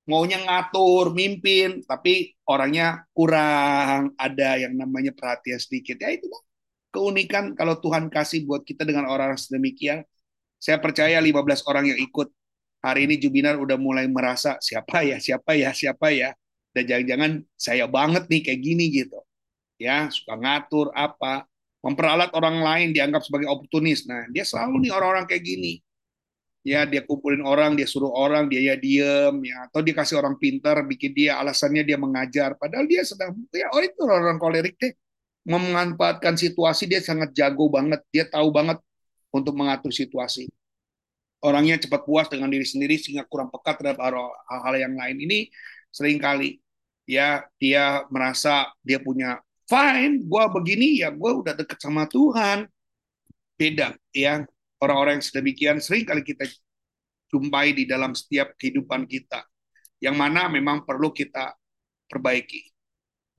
maunya ngatur, mimpin, tapi orangnya kurang ada yang namanya perhatian sedikit. Ya itu keunikan kalau Tuhan kasih buat kita dengan orang sedemikian. Saya percaya 15 orang yang ikut hari ini Jubinar udah mulai merasa siapa ya, siapa ya, siapa ya. Dan jangan-jangan saya banget nih kayak gini gitu. Ya, suka ngatur apa, memperalat orang lain dianggap sebagai oportunis. Nah, dia selalu nih orang-orang kayak gini ya dia kumpulin orang, dia suruh orang, dia ya diem, ya. Atau dia kasih orang pintar, bikin dia alasannya dia mengajar, padahal dia sedang ya oh itu orang kolerik deh, memanfaatkan situasi dia sangat jago banget, dia tahu banget untuk mengatur situasi. Orangnya cepat puas dengan diri sendiri sehingga kurang pekat terhadap hal-hal yang lain. Ini sering kali ya dia merasa dia punya fine, gue begini ya gue udah deket sama Tuhan, beda ya orang-orang yang sedemikian sering kali kita jumpai di dalam setiap kehidupan kita, yang mana memang perlu kita perbaiki.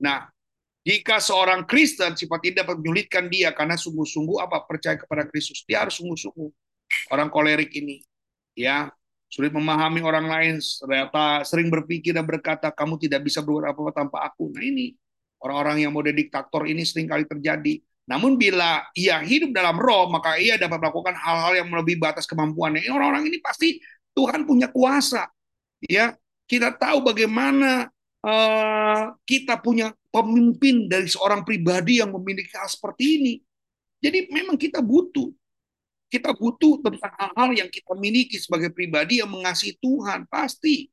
Nah, jika seorang Kristen sifat tidak menyulitkan dia karena sungguh-sungguh apa percaya kepada Kristus, dia harus sungguh-sungguh. Orang kolerik ini, ya sulit memahami orang lain, ternyata sering berpikir dan berkata kamu tidak bisa berbuat apa-apa tanpa aku. Nah ini orang-orang yang mode diktator ini sering kali terjadi. Namun bila ia hidup dalam roh, maka ia dapat melakukan hal-hal yang melebihi batas kemampuannya. Orang-orang ini pasti Tuhan punya kuasa. Ya, kita tahu bagaimana uh, kita punya pemimpin dari seorang pribadi yang memiliki hal seperti ini. Jadi memang kita butuh. Kita butuh tentang hal-hal yang kita miliki sebagai pribadi yang mengasihi Tuhan. Pasti.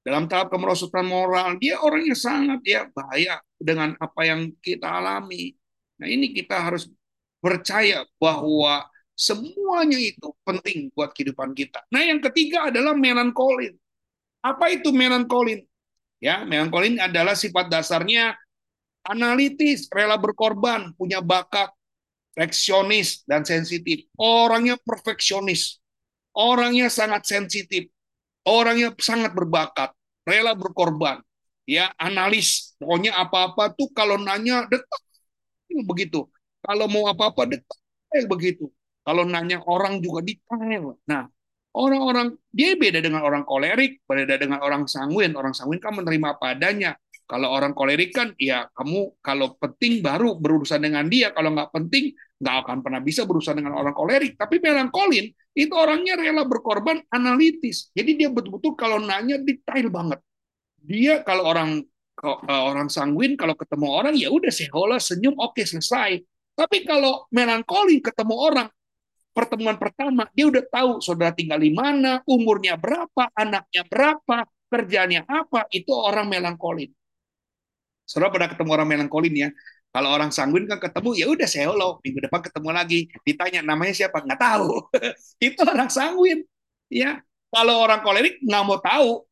Dalam tahap kemerosotan moral, dia orangnya sangat ya bahaya dengan apa yang kita alami Nah ini kita harus percaya bahwa semuanya itu penting buat kehidupan kita. Nah yang ketiga adalah melankolin. Apa itu melankolin? Ya, melankolin adalah sifat dasarnya analitis, rela berkorban, punya bakat, perfeksionis dan sensitif. Orangnya perfeksionis, orangnya sangat sensitif, orangnya sangat berbakat, rela berkorban, ya analis. Pokoknya apa-apa tuh kalau nanya dekat begitu. Kalau mau apa-apa detail begitu. Kalau nanya orang juga detail. Nah, orang-orang dia beda dengan orang kolerik, beda dengan orang sanguin. Orang sanguin kan menerima apa adanya. Kalau orang kolerik kan, ya kamu kalau penting baru berurusan dengan dia. Kalau nggak penting, nggak akan pernah bisa berurusan dengan orang kolerik. Tapi melankolin, itu orangnya rela berkorban analitis. Jadi dia betul-betul kalau nanya detail banget. Dia kalau orang orang sanguin kalau ketemu orang ya udah sehola senyum oke okay, selesai. Tapi kalau melankoli ketemu orang pertemuan pertama dia udah tahu saudara tinggal di mana, umurnya berapa, anaknya berapa, kerjanya apa, itu orang melankolin. Saudara pernah ketemu orang melankolin ya? Kalau orang sanguin kan ketemu ya udah seholo, minggu depan ketemu lagi, ditanya namanya siapa nggak tahu. itu orang sanguin, ya. Kalau orang kolerik nggak mau tahu.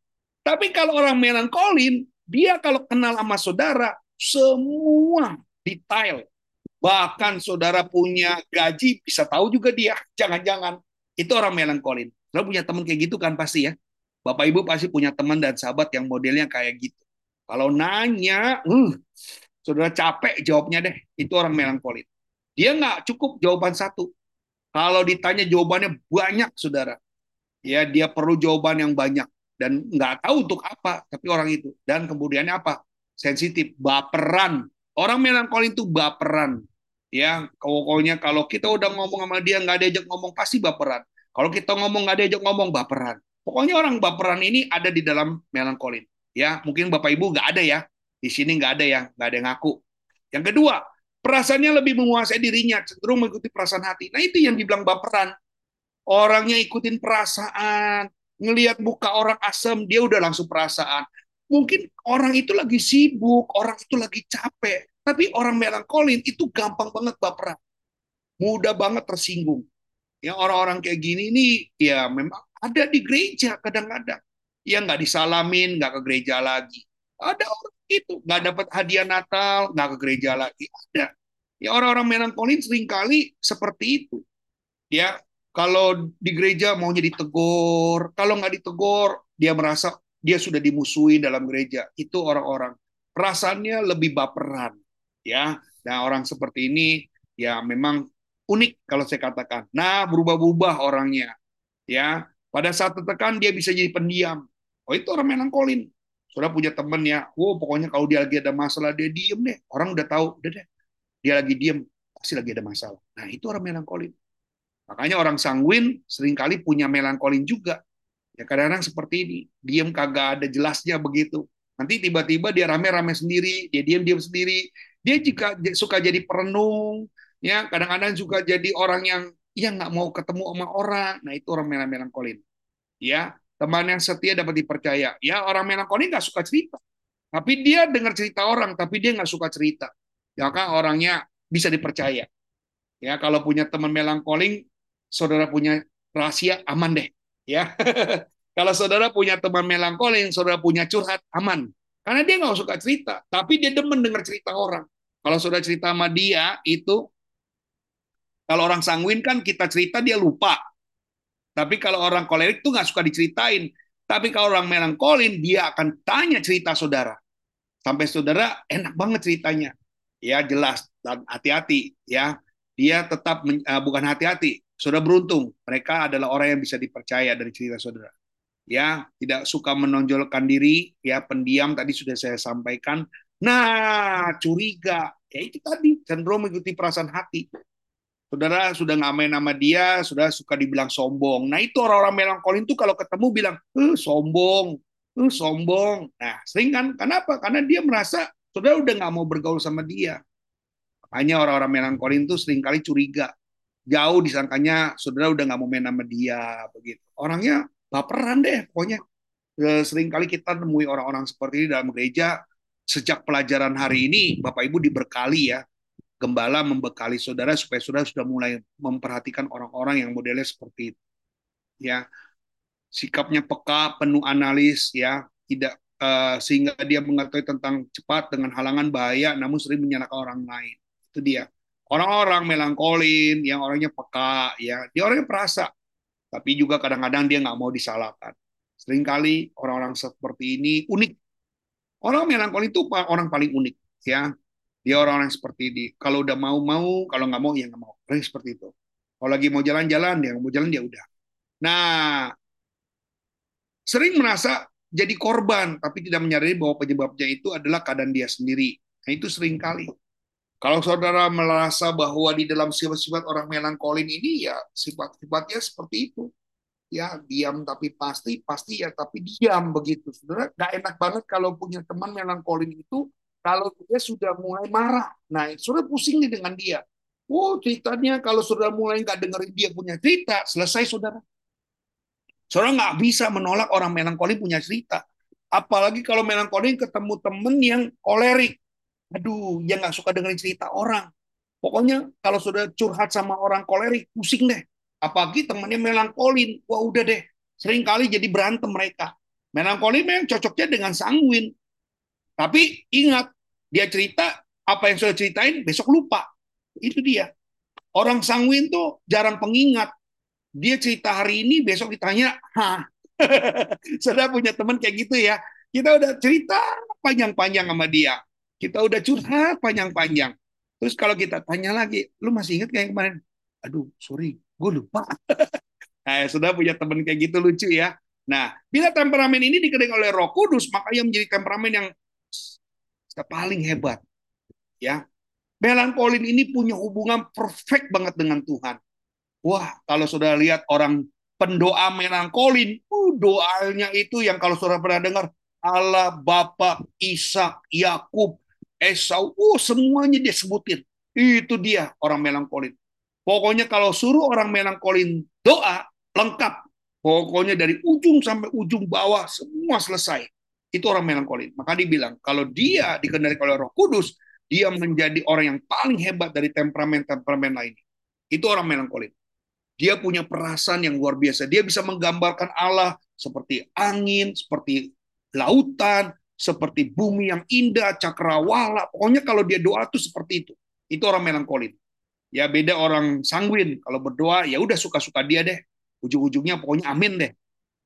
Tapi kalau orang melankolin, dia kalau kenal sama saudara, semua detail. Bahkan saudara punya gaji, bisa tahu juga dia. Jangan-jangan. Itu orang melankolin. Saudara punya teman kayak gitu kan pasti ya. Bapak Ibu pasti punya teman dan sahabat yang modelnya kayak gitu. Kalau nanya, uh, saudara capek jawabnya deh. Itu orang melankolin. Dia nggak cukup jawaban satu. Kalau ditanya jawabannya banyak, saudara. Ya, dia perlu jawaban yang banyak dan nggak tahu untuk apa tapi orang itu dan kemudiannya apa sensitif baperan orang melankolin itu baperan ya pokoknya kalau kita udah ngomong sama dia nggak diajak ngomong pasti baperan kalau kita ngomong nggak diajak ngomong baperan Pokoknya orang baperan ini ada di dalam melankolin. Ya, mungkin Bapak Ibu nggak ada ya. Di sini nggak ada ya, nggak ada yang ngaku. Yang kedua, perasaannya lebih menguasai dirinya, cenderung mengikuti perasaan hati. Nah itu yang dibilang baperan. Orangnya ikutin perasaan, ngelihat muka orang asem, dia udah langsung perasaan. Mungkin orang itu lagi sibuk, orang itu lagi capek, tapi orang melankolin itu gampang banget baperan. Mudah banget tersinggung. Ya orang-orang kayak gini ini ya memang ada di gereja kadang-kadang. Ya nggak disalamin, nggak ke gereja lagi. Ada orang itu nggak dapat hadiah Natal, nggak ke gereja lagi. Ada. Ya orang-orang melankolin sering kali seperti itu. Ya kalau di gereja maunya ditegur, kalau nggak ditegur dia merasa dia sudah dimusuhi dalam gereja. Itu orang-orang perasaannya lebih baperan, ya. Nah orang seperti ini ya memang unik kalau saya katakan. Nah berubah-ubah orangnya, ya. Pada saat tertekan dia bisa jadi pendiam. Oh itu orang melankolin. Sudah punya teman ya, wow pokoknya kalau dia lagi ada masalah dia diem deh. Orang udah tahu, udah deh. Dia lagi diem, pasti lagi ada masalah. Nah itu orang melankolin. Makanya orang sanguin sering kali punya melankolin juga. Ya kadang-kadang seperti ini, diem kagak ada jelasnya begitu. Nanti tiba-tiba dia rame-rame sendiri, dia diam-diam sendiri. Dia juga suka jadi perenung, ya kadang-kadang juga jadi orang yang yang nggak mau ketemu sama orang. Nah itu orang melankolin. Ya teman yang setia dapat dipercaya. Ya orang melankolin nggak suka cerita, tapi dia dengar cerita orang, tapi dia nggak suka cerita. Ya kan orangnya bisa dipercaya. Ya kalau punya teman melankolin, saudara punya rahasia aman deh ya. Kalau saudara punya teman melankolin saudara punya curhat aman. Karena dia nggak suka cerita tapi dia demen dengar cerita orang. Kalau saudara cerita sama dia itu kalau orang sanguin kan kita cerita dia lupa. Tapi kalau orang kolerik tuh nggak suka diceritain. Tapi kalau orang melankolin dia akan tanya cerita saudara. Sampai saudara enak banget ceritanya. Ya jelas dan hati-hati ya. Dia tetap uh, bukan hati-hati Saudara beruntung, mereka adalah orang yang bisa dipercaya dari cerita saudara. Ya, tidak suka menonjolkan diri, ya pendiam tadi sudah saya sampaikan. Nah, curiga, ya itu tadi cenderung mengikuti perasaan hati. Saudara sudah nggak main nama dia, sudah suka dibilang sombong. Nah itu orang-orang melankolin tuh kalau ketemu bilang, eh sombong, eh sombong. Nah sering kan, kenapa? Karena dia merasa saudara udah nggak mau bergaul sama dia. Makanya orang-orang melankolin tuh sering kali curiga jauh disangkanya saudara udah nggak mau main sama dia begitu. Orangnya baperan deh pokoknya. Sering kali kita nemui orang-orang seperti ini dalam gereja sejak pelajaran hari ini bapak ibu diberkali ya gembala membekali saudara supaya saudara sudah mulai memperhatikan orang-orang yang modelnya seperti itu ya. Sikapnya peka penuh analis ya. Tidak uh, sehingga dia mengetahui tentang cepat dengan halangan bahaya namun sering menyalahkan orang lain. Itu dia orang-orang melankolin, yang orangnya peka, ya dia orangnya perasa, tapi juga kadang-kadang dia nggak mau disalahkan. Seringkali orang-orang seperti ini unik. Orang melankolin itu orang paling unik, ya. Dia orang-orang seperti ini. Kalau udah mau mau, kalau nggak mau ya nggak mau. Orang seperti itu. Kalau lagi mau jalan-jalan, dia mau jalan dia udah. Nah, sering merasa jadi korban, tapi tidak menyadari bahwa penyebabnya itu adalah keadaan dia sendiri. Nah, itu sering kali. Kalau saudara merasa bahwa di dalam sifat-sifat orang melankolin ini ya sifat-sifatnya seperti itu. Ya, diam tapi pasti, pasti ya tapi diam begitu. Saudara, nggak enak banget kalau punya teman melankolin itu kalau dia sudah mulai marah. Nah, saudara pusing nih dengan dia. Oh, ceritanya kalau saudara mulai nggak dengerin dia punya cerita, selesai saudara. Saudara nggak bisa menolak orang melankolin punya cerita. Apalagi kalau melankolin ketemu temen yang kolerik aduh yang nggak suka dengerin cerita orang. Pokoknya kalau sudah curhat sama orang kolerik pusing deh. Apalagi temannya melankolin. Wah udah deh. Sering kali jadi berantem mereka. Melankolin memang cocoknya dengan sanguin. Tapi ingat dia cerita apa yang sudah ceritain besok lupa. Itu dia. Orang sanguin tuh jarang pengingat. Dia cerita hari ini besok ditanya hah? Sudah punya teman kayak gitu ya. Kita udah cerita panjang-panjang sama dia kita udah curhat panjang-panjang. Terus kalau kita tanya lagi, lu masih ingat kayak kemarin? Aduh, sorry, gue lupa. nah, sudah punya teman kayak gitu lucu ya. Nah, bila temperamen ini dikendalikan oleh Roh Kudus, maka ia menjadi temperamen yang paling hebat. Ya, melankolin ini punya hubungan perfect banget dengan Tuhan. Wah, kalau sudah lihat orang pendoa melankolin, uh, doanya itu yang kalau saudara pernah dengar, Allah, Bapak, Ishak, Yakub, Esau, uh, semuanya dia sebutin. Itu dia orang melankolin. Pokoknya kalau suruh orang melankolin doa, lengkap. Pokoknya dari ujung sampai ujung bawah, semua selesai. Itu orang melankolin. Maka dibilang, kalau dia dikendalikan oleh roh kudus, dia menjadi orang yang paling hebat dari temperamen-temperamen lain. Itu orang melankolin. Dia punya perasaan yang luar biasa. Dia bisa menggambarkan Allah seperti angin, seperti lautan, seperti bumi yang indah, cakrawala. Pokoknya kalau dia doa tuh seperti itu. Itu orang melankolin. Ya beda orang sanguin. Kalau berdoa ya udah suka-suka dia deh. Ujung-ujungnya pokoknya amin deh.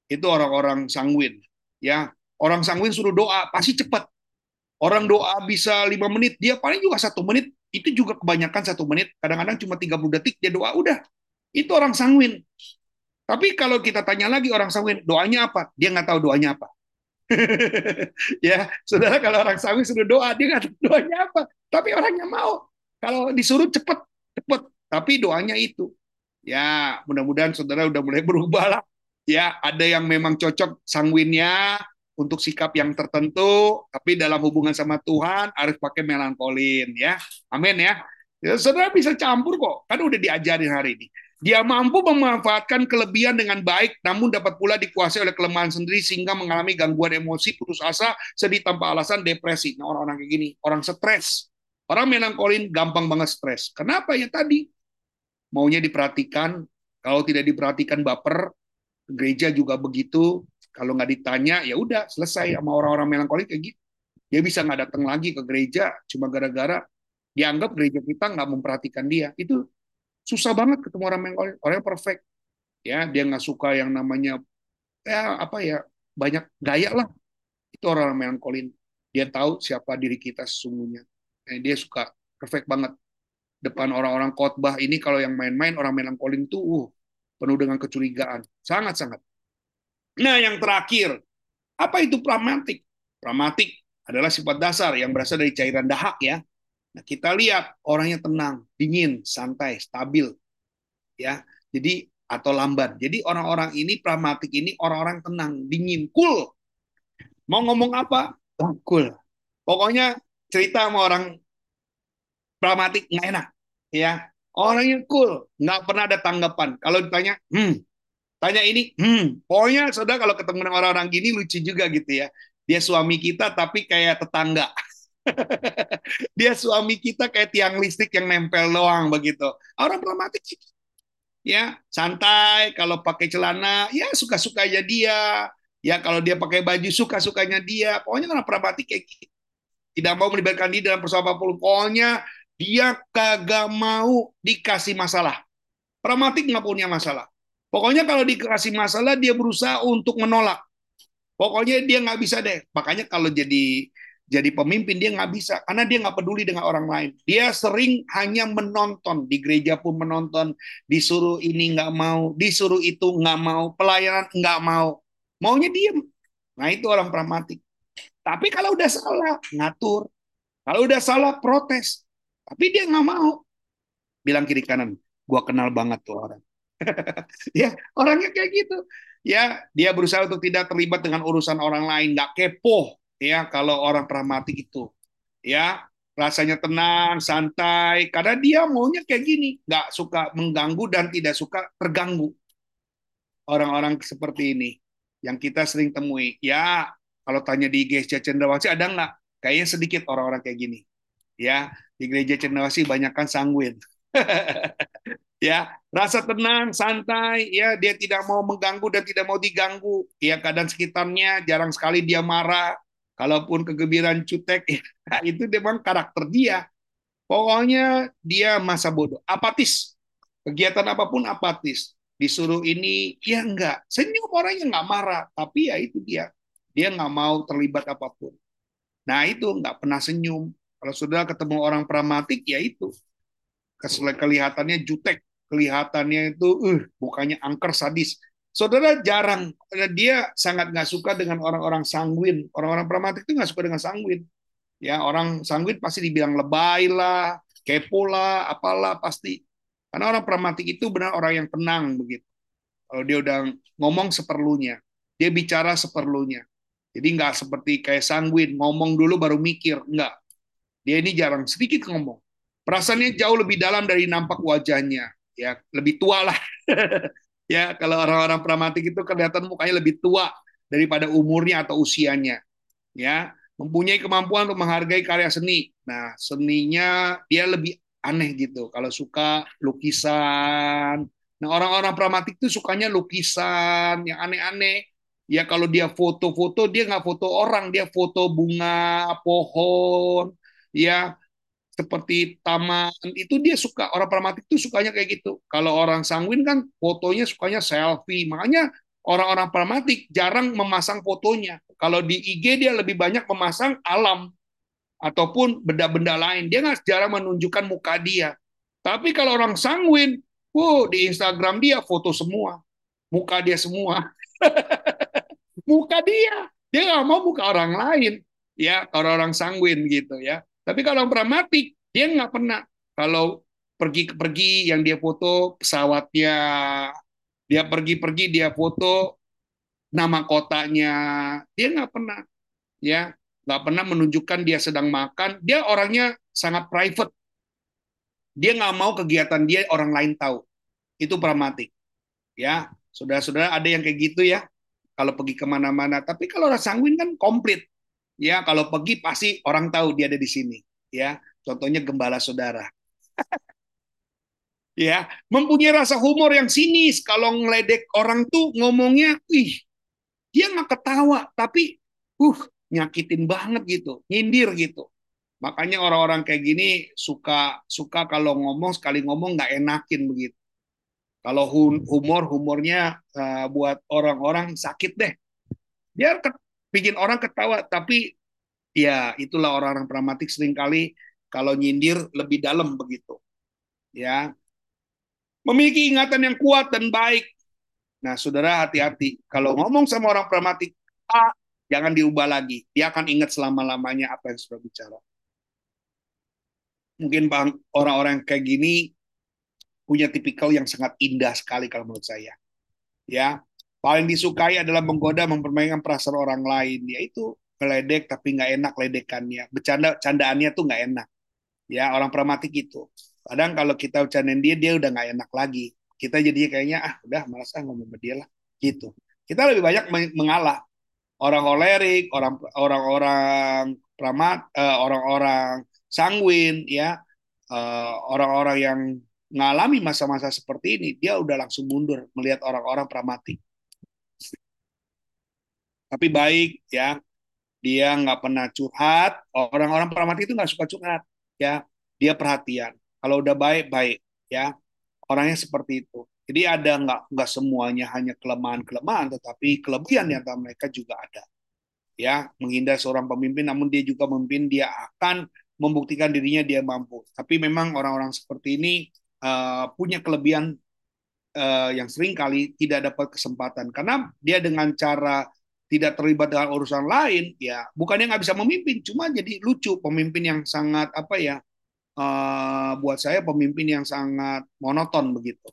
Itu orang-orang sanguin. Ya orang sanguin suruh doa pasti cepat. Orang doa bisa lima menit, dia paling juga satu menit. Itu juga kebanyakan satu menit. Kadang-kadang cuma 30 detik dia doa udah itu orang sanguin. Tapi kalau kita tanya lagi orang sanguin, doanya apa? Dia nggak tahu doanya apa. ya, saudara kalau orang sanguin sudah doa, dia nggak tahu doanya apa. Tapi orangnya mau. Kalau disuruh cepet, cepet. Tapi doanya itu. Ya, mudah-mudahan saudara udah mulai berubah lah. Ya, ada yang memang cocok sanguinnya untuk sikap yang tertentu, tapi dalam hubungan sama Tuhan harus pakai melankolin ya. Amin ya. ya saudara bisa campur kok, kan udah diajarin hari ini. Dia mampu memanfaatkan kelebihan dengan baik, namun dapat pula dikuasai oleh kelemahan sendiri sehingga mengalami gangguan emosi, putus asa, sedih tanpa alasan, depresi. Nah, orang-orang kayak gini, orang stres. Orang melankolin gampang banget stres. Kenapa ya tadi? Maunya diperhatikan, kalau tidak diperhatikan baper, gereja juga begitu. Kalau nggak ditanya, ya udah selesai sama orang-orang melankolin kayak gitu. Dia bisa nggak datang lagi ke gereja cuma gara-gara dianggap gereja kita nggak memperhatikan dia. Itu susah banget ketemu orang yang orang yang perfect. Ya dia nggak suka yang namanya ya apa ya banyak gaya lah. Itu orang melankolin. Dia tahu siapa diri kita sesungguhnya. Eh, dia suka perfect banget. Depan orang-orang khotbah ini kalau yang main-main orang melankolin tuh uh, penuh dengan kecurigaan. Sangat sangat. Nah yang terakhir apa itu pragmatik pragmatik adalah sifat dasar yang berasal dari cairan dahak ya Nah, kita lihat orangnya tenang, dingin, santai, stabil. Ya. Jadi atau lambat. Jadi orang-orang ini pragmatik ini orang-orang tenang, dingin, cool. Mau ngomong apa? Oh, cool. Pokoknya cerita sama orang pragmatik nggak enak, ya. Orangnya cool, nggak pernah ada tanggapan. Kalau ditanya, hmm, tanya ini, hmm, pokoknya saudara kalau ketemu dengan orang-orang gini lucu juga gitu ya. Dia suami kita tapi kayak tetangga. dia suami kita kayak tiang listrik yang nempel doang begitu. Orang pragmatik ya santai. Kalau pakai celana ya suka-suka aja dia. Ya kalau dia pakai baju suka-sukanya dia. Pokoknya orang pragmatik kayak gitu. Tidak mau melibatkan diri dalam persoalan apa pun. Pokoknya dia kagak mau dikasih masalah. Pragmatik nggak punya masalah? Pokoknya kalau dikasih masalah dia berusaha untuk menolak. Pokoknya dia nggak bisa deh. Makanya kalau jadi jadi pemimpin dia nggak bisa karena dia nggak peduli dengan orang lain. Dia sering hanya menonton di gereja pun menonton, disuruh ini nggak mau, disuruh itu nggak mau, pelayanan nggak mau, maunya diem. Nah itu orang pragmatik. Tapi kalau udah salah ngatur, kalau udah salah protes, tapi dia nggak mau. Bilang kiri kanan, gua kenal banget tuh orang. ya orangnya kayak gitu. Ya dia berusaha untuk tidak terlibat dengan urusan orang lain, nggak kepo ya kalau orang pragmatik itu. Ya rasanya tenang santai. Karena dia maunya kayak gini. Nggak suka mengganggu dan tidak suka terganggu. Orang-orang seperti ini yang kita sering temui. Ya kalau tanya di gereja Cendrawasih ada nggak? Kayaknya sedikit orang-orang kayak gini. Ya di gereja Cendrawasih banyak kan sanguin. Ya rasa tenang santai. Ya dia tidak mau mengganggu dan tidak mau diganggu. Ya keadaan sekitarnya jarang sekali dia marah Kalaupun kegembiraan cutek, ya, itu memang karakter dia. Pokoknya dia masa bodoh, apatis. Kegiatan apa pun apatis. Disuruh ini, ya enggak. Senyum orangnya enggak marah, tapi ya itu dia. Dia enggak mau terlibat apa pun. Nah itu enggak pernah senyum. Kalau sudah ketemu orang pragmatik, ya itu. Kelihatannya jutek, kelihatannya itu, uh, bukannya angker sadis. Saudara jarang, dia sangat nggak suka dengan orang-orang sanguin. Orang-orang pragmatik itu nggak suka dengan sanguin. Ya, orang sanguin pasti dibilang lebay lah, kepo lah, apalah pasti. Karena orang pragmatik itu benar orang yang tenang begitu. Kalau dia udah ngomong seperlunya, dia bicara seperlunya. Jadi nggak seperti kayak sanguin, ngomong dulu baru mikir. Nggak. Dia ini jarang sedikit ngomong. Perasaannya jauh lebih dalam dari nampak wajahnya. Ya, lebih tua lah. ya, kalau orang-orang pragmatik itu kelihatan mukanya lebih tua daripada umurnya atau usianya. Ya, mempunyai kemampuan untuk menghargai karya seni. Nah, seninya dia lebih aneh gitu. Kalau suka lukisan. Nah, orang-orang pragmatik itu sukanya lukisan yang aneh-aneh ya kalau dia foto-foto dia nggak foto orang dia foto bunga pohon ya seperti taman itu dia suka orang pragmatik itu sukanya kayak gitu kalau orang sanguin kan fotonya sukanya selfie makanya orang-orang pragmatik jarang memasang fotonya kalau di IG dia lebih banyak memasang alam ataupun benda-benda lain dia nggak jarang menunjukkan muka dia tapi kalau orang sanguin wow di Instagram dia foto semua muka dia semua muka dia. Dia nggak mau muka orang lain. Ya, orang-orang sanguin gitu ya. Tapi kalau pragmatik, dia nggak pernah. Kalau pergi-pergi yang dia foto pesawatnya, dia pergi-pergi dia foto nama kotanya, dia nggak pernah. Ya, nggak pernah menunjukkan dia sedang makan. Dia orangnya sangat private. Dia nggak mau kegiatan dia orang lain tahu. Itu pragmatik. Ya, saudara-saudara ada yang kayak gitu ya kalau pergi ke mana-mana. Tapi kalau orang sanguin kan komplit. Ya, kalau pergi pasti orang tahu dia ada di sini. Ya, contohnya gembala saudara. ya, mempunyai rasa humor yang sinis. Kalau ngeledek orang tuh ngomongnya, ih, dia nggak ketawa, tapi, uh, nyakitin banget gitu, nyindir gitu. Makanya orang-orang kayak gini suka suka kalau ngomong sekali ngomong nggak enakin begitu. Kalau humor, humornya uh, buat orang-orang sakit deh. Dia bikin orang ketawa, tapi ya itulah orang-orang pragmatik sering kali kalau nyindir lebih dalam begitu. Ya. Memiliki ingatan yang kuat dan baik. Nah, saudara hati-hati. Kalau ngomong sama orang pragmatik, A, jangan diubah lagi. Dia akan ingat selama-lamanya apa yang sudah bicara. Mungkin orang-orang kayak gini punya tipikal yang sangat indah sekali kalau menurut saya. Ya, paling disukai adalah menggoda mempermainkan perasaan orang lain, yaitu meledek tapi nggak enak ledekannya, bercanda candaannya tuh nggak enak. Ya, orang pragmatik itu. Kadang kalau kita bercandain dia, dia udah nggak enak lagi. Kita jadinya kayaknya ah udah malas ah ngomong sama dia lah, gitu. Kita lebih banyak mengalah. Orang kolerik, orang orang-orang pramat, uh, orang-orang sanguin, ya, uh, orang-orang yang ngalami masa-masa seperti ini, dia udah langsung mundur melihat orang-orang pragmatik. Tapi baik ya, dia nggak pernah curhat. Orang-orang pragmatik itu nggak suka curhat, ya. Dia perhatian. Kalau udah baik baik, ya. Orangnya seperti itu. Jadi ada nggak nggak semuanya hanya kelemahan-kelemahan, tetapi kelebihan yang mereka juga ada. Ya, menghindar seorang pemimpin, namun dia juga memimpin, dia akan membuktikan dirinya dia mampu. Tapi memang orang-orang seperti ini uh, punya kelebihan uh, yang sering kali tidak dapat kesempatan karena dia dengan cara tidak terlibat dengan urusan lain ya bukannya nggak bisa memimpin cuma jadi lucu. Pemimpin yang sangat apa ya uh, buat saya pemimpin yang sangat monoton begitu.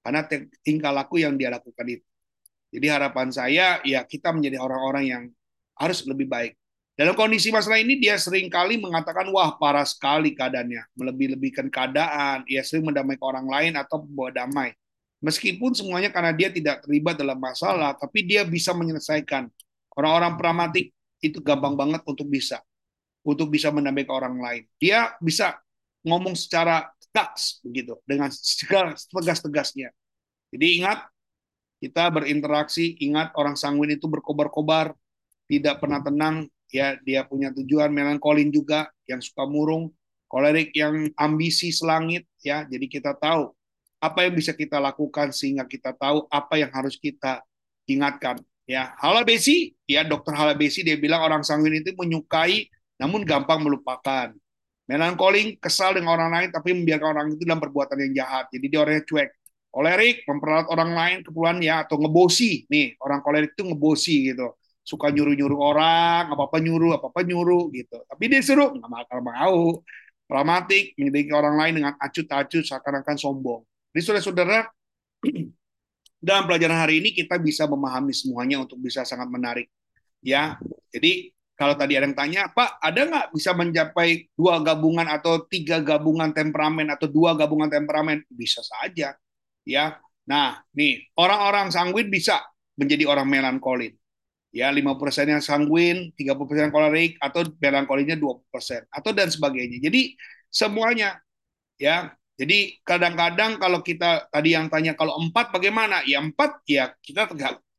Karena tingkah laku yang dia lakukan itu. Jadi harapan saya ya kita menjadi orang-orang yang harus lebih baik. Dalam kondisi masalah ini dia sering kali mengatakan wah parah sekali keadaannya, melebih-lebihkan keadaan, ia sering mendamaikan orang lain atau membawa damai. Meskipun semuanya karena dia tidak terlibat dalam masalah, tapi dia bisa menyelesaikan. Orang-orang pragmatik itu gampang banget untuk bisa untuk bisa mendamaikan orang lain. Dia bisa ngomong secara tegas begitu dengan tegas-tegasnya. Jadi ingat kita berinteraksi, ingat orang sanguin itu berkobar-kobar, tidak pernah tenang, ya dia punya tujuan melankolin juga yang suka murung kolerik yang ambisi selangit ya jadi kita tahu apa yang bisa kita lakukan sehingga kita tahu apa yang harus kita ingatkan ya Halabesi ya dokter Halabesi dia bilang orang sanguin itu menyukai namun gampang melupakan melankolin kesal dengan orang lain tapi membiarkan orang itu dalam perbuatan yang jahat jadi dia orangnya cuek kolerik memperalat orang lain keperluan ya atau ngebosi nih orang kolerik itu ngebosi gitu suka nyuruh-nyuruh orang, apa-apa nyuruh, apa-apa nyuruh gitu. Tapi dia suruh nggak bakal mau. Pragmatik, menyelidiki orang lain dengan acut-acut seakan-akan sombong. Jadi saudara-saudara, dalam pelajaran hari ini kita bisa memahami semuanya untuk bisa sangat menarik. Ya, jadi kalau tadi ada yang tanya, Pak, ada nggak bisa mencapai dua gabungan atau tiga gabungan temperamen atau dua gabungan temperamen? Bisa saja, ya. Nah, nih orang-orang sanguin bisa menjadi orang melankolin. Ya, 5% yang sanguin, 30% kolerik, atau melankolinnya 20%, atau dan sebagainya. Jadi, semuanya, ya, jadi kadang-kadang kalau kita tadi yang tanya kalau empat bagaimana? Ya empat ya kita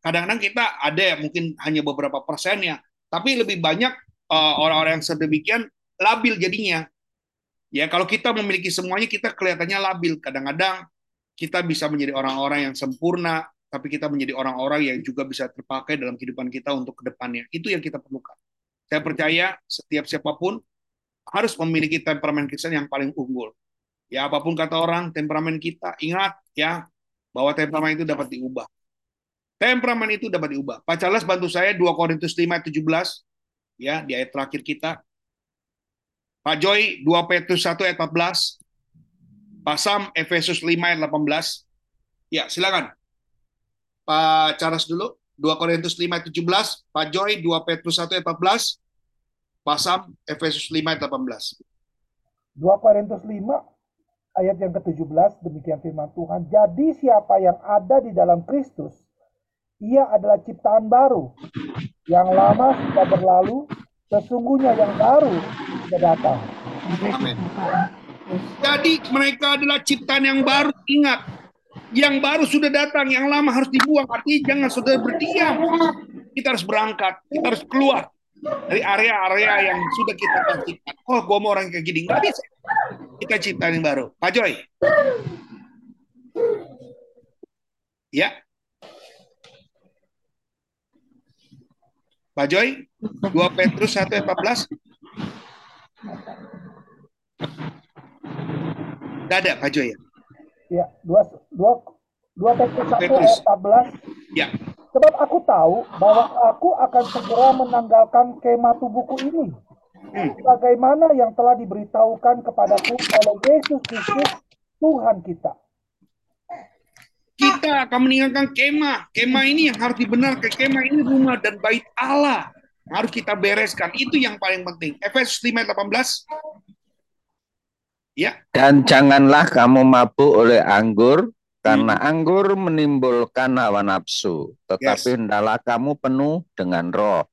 kadang-kadang kita ada ya mungkin hanya beberapa persen ya, tapi lebih banyak uh, orang-orang yang sedemikian labil jadinya. Ya kalau kita memiliki semuanya kita kelihatannya labil. Kadang-kadang kita bisa menjadi orang-orang yang sempurna, tapi kita menjadi orang-orang yang juga bisa terpakai dalam kehidupan kita untuk ke depannya. Itu yang kita perlukan. Saya percaya setiap siapa pun harus memiliki temperamen Kristen yang paling unggul Ya apa pun kata orang, temperamen kita, ingat ya bahwa temperamen itu dapat diubah. Temperamen itu dapat diubah. Pak Charles bantu saya 2 Korintus 5 17 ya di ayat terakhir kita. Pak Joy 2 Petrus 1 ayat 14. Pak Sam Efesus 5 ayat 18. Ya, silakan. Pak Charles dulu 2 Korintus 5 ayat 17, Pak Joy 2 Petrus 1 ayat 14, Pak Sam Efesus 5 ayat 18. 2 Korintus 5 ayat yang ke-17 demikian firman Tuhan. Jadi siapa yang ada di dalam Kristus, ia adalah ciptaan baru. Yang lama sudah berlalu, sesungguhnya yang baru sudah datang. Amin. Jadi mereka adalah ciptaan yang baru. Ingat, yang baru sudah datang, yang lama harus dibuang. Artinya jangan sudah berdiam. Kita harus berangkat, kita harus keluar dari area-area yang sudah kita pastikan. Oh, gue mau orang kayak gini. Nggak bisa. Kita cipta yang baru. Pak Joy. Ya. Pak Joy, 2 Petrus 1 ayat 14. Tidak ada Pak Joy ya? Ya, 2, 2, 2 Petrus 1 ayat 14. Ya. Sebab aku tahu bahwa aku akan segera menanggalkan kemah tubuhku ini. Hmm. Bagaimana yang telah diberitahukan kepadaku oleh Yesus Kristus Tuhan kita. Kita akan meninggalkan kemah. Kemah ini yang harus dibenarkan. Kemah ini rumah dan bait Allah. Harus kita bereskan. Itu yang paling penting. Efesus 5 18. Ya. Dan janganlah kamu mabuk oleh anggur karena hmm. anggur menimbulkan hawa nafsu, tetapi yes. hendaklah kamu penuh dengan roh.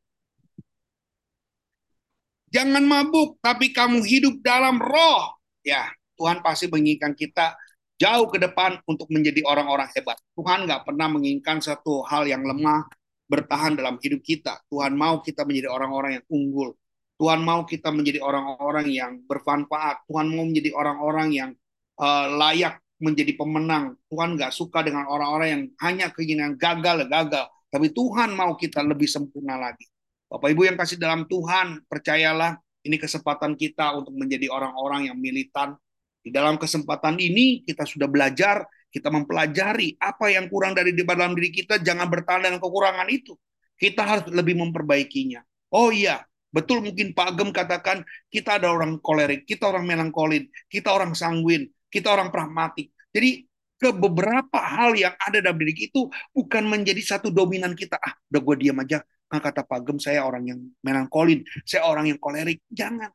Jangan mabuk, tapi kamu hidup dalam roh. Ya, Tuhan pasti menginginkan kita jauh ke depan untuk menjadi orang-orang hebat. Tuhan nggak pernah menginginkan satu hal yang lemah bertahan dalam hidup kita. Tuhan mau kita menjadi orang-orang yang unggul. Tuhan mau kita menjadi orang-orang yang bermanfaat. Tuhan mau menjadi orang-orang yang uh, layak menjadi pemenang. Tuhan nggak suka dengan orang-orang yang hanya keinginan gagal, gagal. Tapi Tuhan mau kita lebih sempurna lagi. Bapak Ibu yang kasih dalam Tuhan, percayalah ini kesempatan kita untuk menjadi orang-orang yang militan. Di dalam kesempatan ini kita sudah belajar, kita mempelajari apa yang kurang dari di dalam diri kita, jangan bertahan dengan kekurangan itu. Kita harus lebih memperbaikinya. Oh iya, betul mungkin Pak Agem katakan kita ada orang kolerik, kita orang melankolin, kita orang sanguin, kita orang pragmatik. Jadi ke beberapa hal yang ada dalam diri itu bukan menjadi satu dominan kita. Ah, udah gue diam aja. Nah, kata Pak Gem, saya orang yang melankolin, saya orang yang kolerik. Jangan.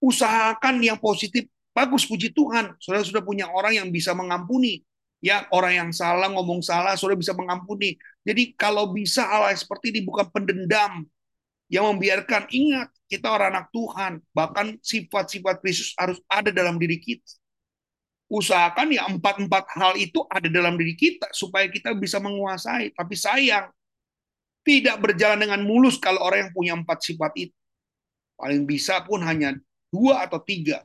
Usahakan yang positif. Bagus, puji Tuhan. Saudara sudah punya orang yang bisa mengampuni. Ya, orang yang salah, ngomong salah, saudara bisa mengampuni. Jadi kalau bisa hal seperti ini bukan pendendam. Yang membiarkan, ingat, kita orang anak Tuhan. Bahkan sifat-sifat Kristus harus ada dalam diri kita usahakan ya empat-empat hal itu ada dalam diri kita supaya kita bisa menguasai. Tapi sayang, tidak berjalan dengan mulus kalau orang yang punya empat sifat itu. Paling bisa pun hanya dua atau tiga.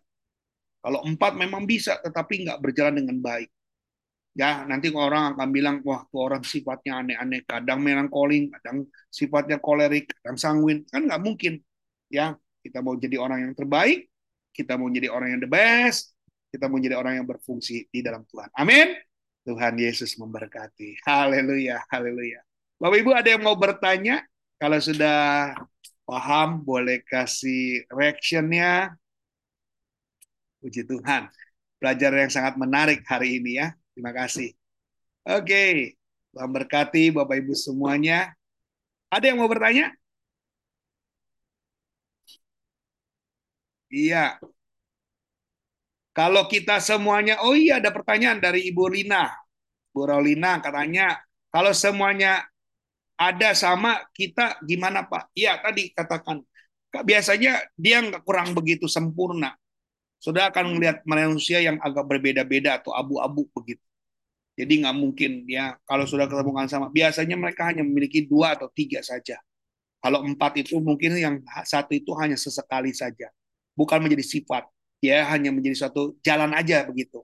Kalau empat memang bisa, tetapi nggak berjalan dengan baik. Ya, nanti orang akan bilang, wah, tuh orang sifatnya aneh-aneh. Kadang melankoling, kadang sifatnya kolerik, kadang sanguin. Kan nggak mungkin. Ya, kita mau jadi orang yang terbaik, kita mau jadi orang yang the best, kita menjadi orang yang berfungsi di dalam Tuhan. Amin. Tuhan Yesus memberkati. Haleluya, haleluya. Bapak Ibu ada yang mau bertanya? Kalau sudah paham, boleh kasih reactionnya. Puji Tuhan. Pelajaran yang sangat menarik hari ini ya. Terima kasih. Oke. Tuhan berkati Bapak Ibu semuanya. Ada yang mau bertanya? Iya. Kalau kita semuanya, oh iya ada pertanyaan dari Ibu Lina. Bu Rolina katanya, kalau semuanya ada sama kita gimana Pak? Iya tadi katakan, biasanya dia nggak kurang begitu sempurna. Sudah akan melihat manusia yang agak berbeda-beda atau abu-abu begitu. Jadi nggak mungkin ya kalau sudah ketemukan sama. Biasanya mereka hanya memiliki dua atau tiga saja. Kalau empat itu mungkin yang satu itu hanya sesekali saja, bukan menjadi sifat. Ya hanya menjadi suatu jalan aja begitu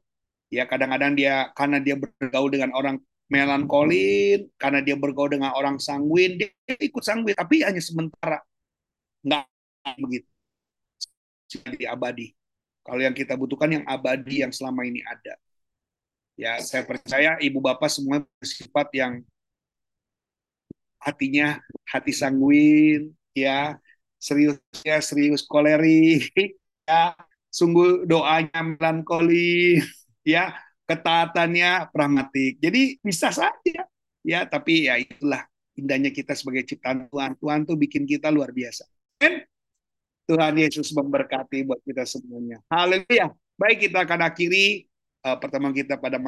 ya kadang-kadang dia karena dia bergaul dengan orang melankolin karena dia bergaul dengan orang sanguin dia ikut sanguin tapi hanya sementara. Nggak begitu. Jadi abadi. Kalau yang kita butuhkan yang abadi yang selama ini ada. Ya saya percaya ibu bapak semua bersifat yang hatinya hati sanguin ya serius ya serius kolerik ya sungguh doanya melankoli ya ketaatannya pragmatik. Jadi bisa saja ya, tapi ya itulah indahnya kita sebagai ciptaan Tuhan. Tuhan tuh bikin kita luar biasa. Dan Tuhan Yesus memberkati buat kita semuanya. Haleluya. Baik kita akan akhiri uh, pertemuan kita pada malam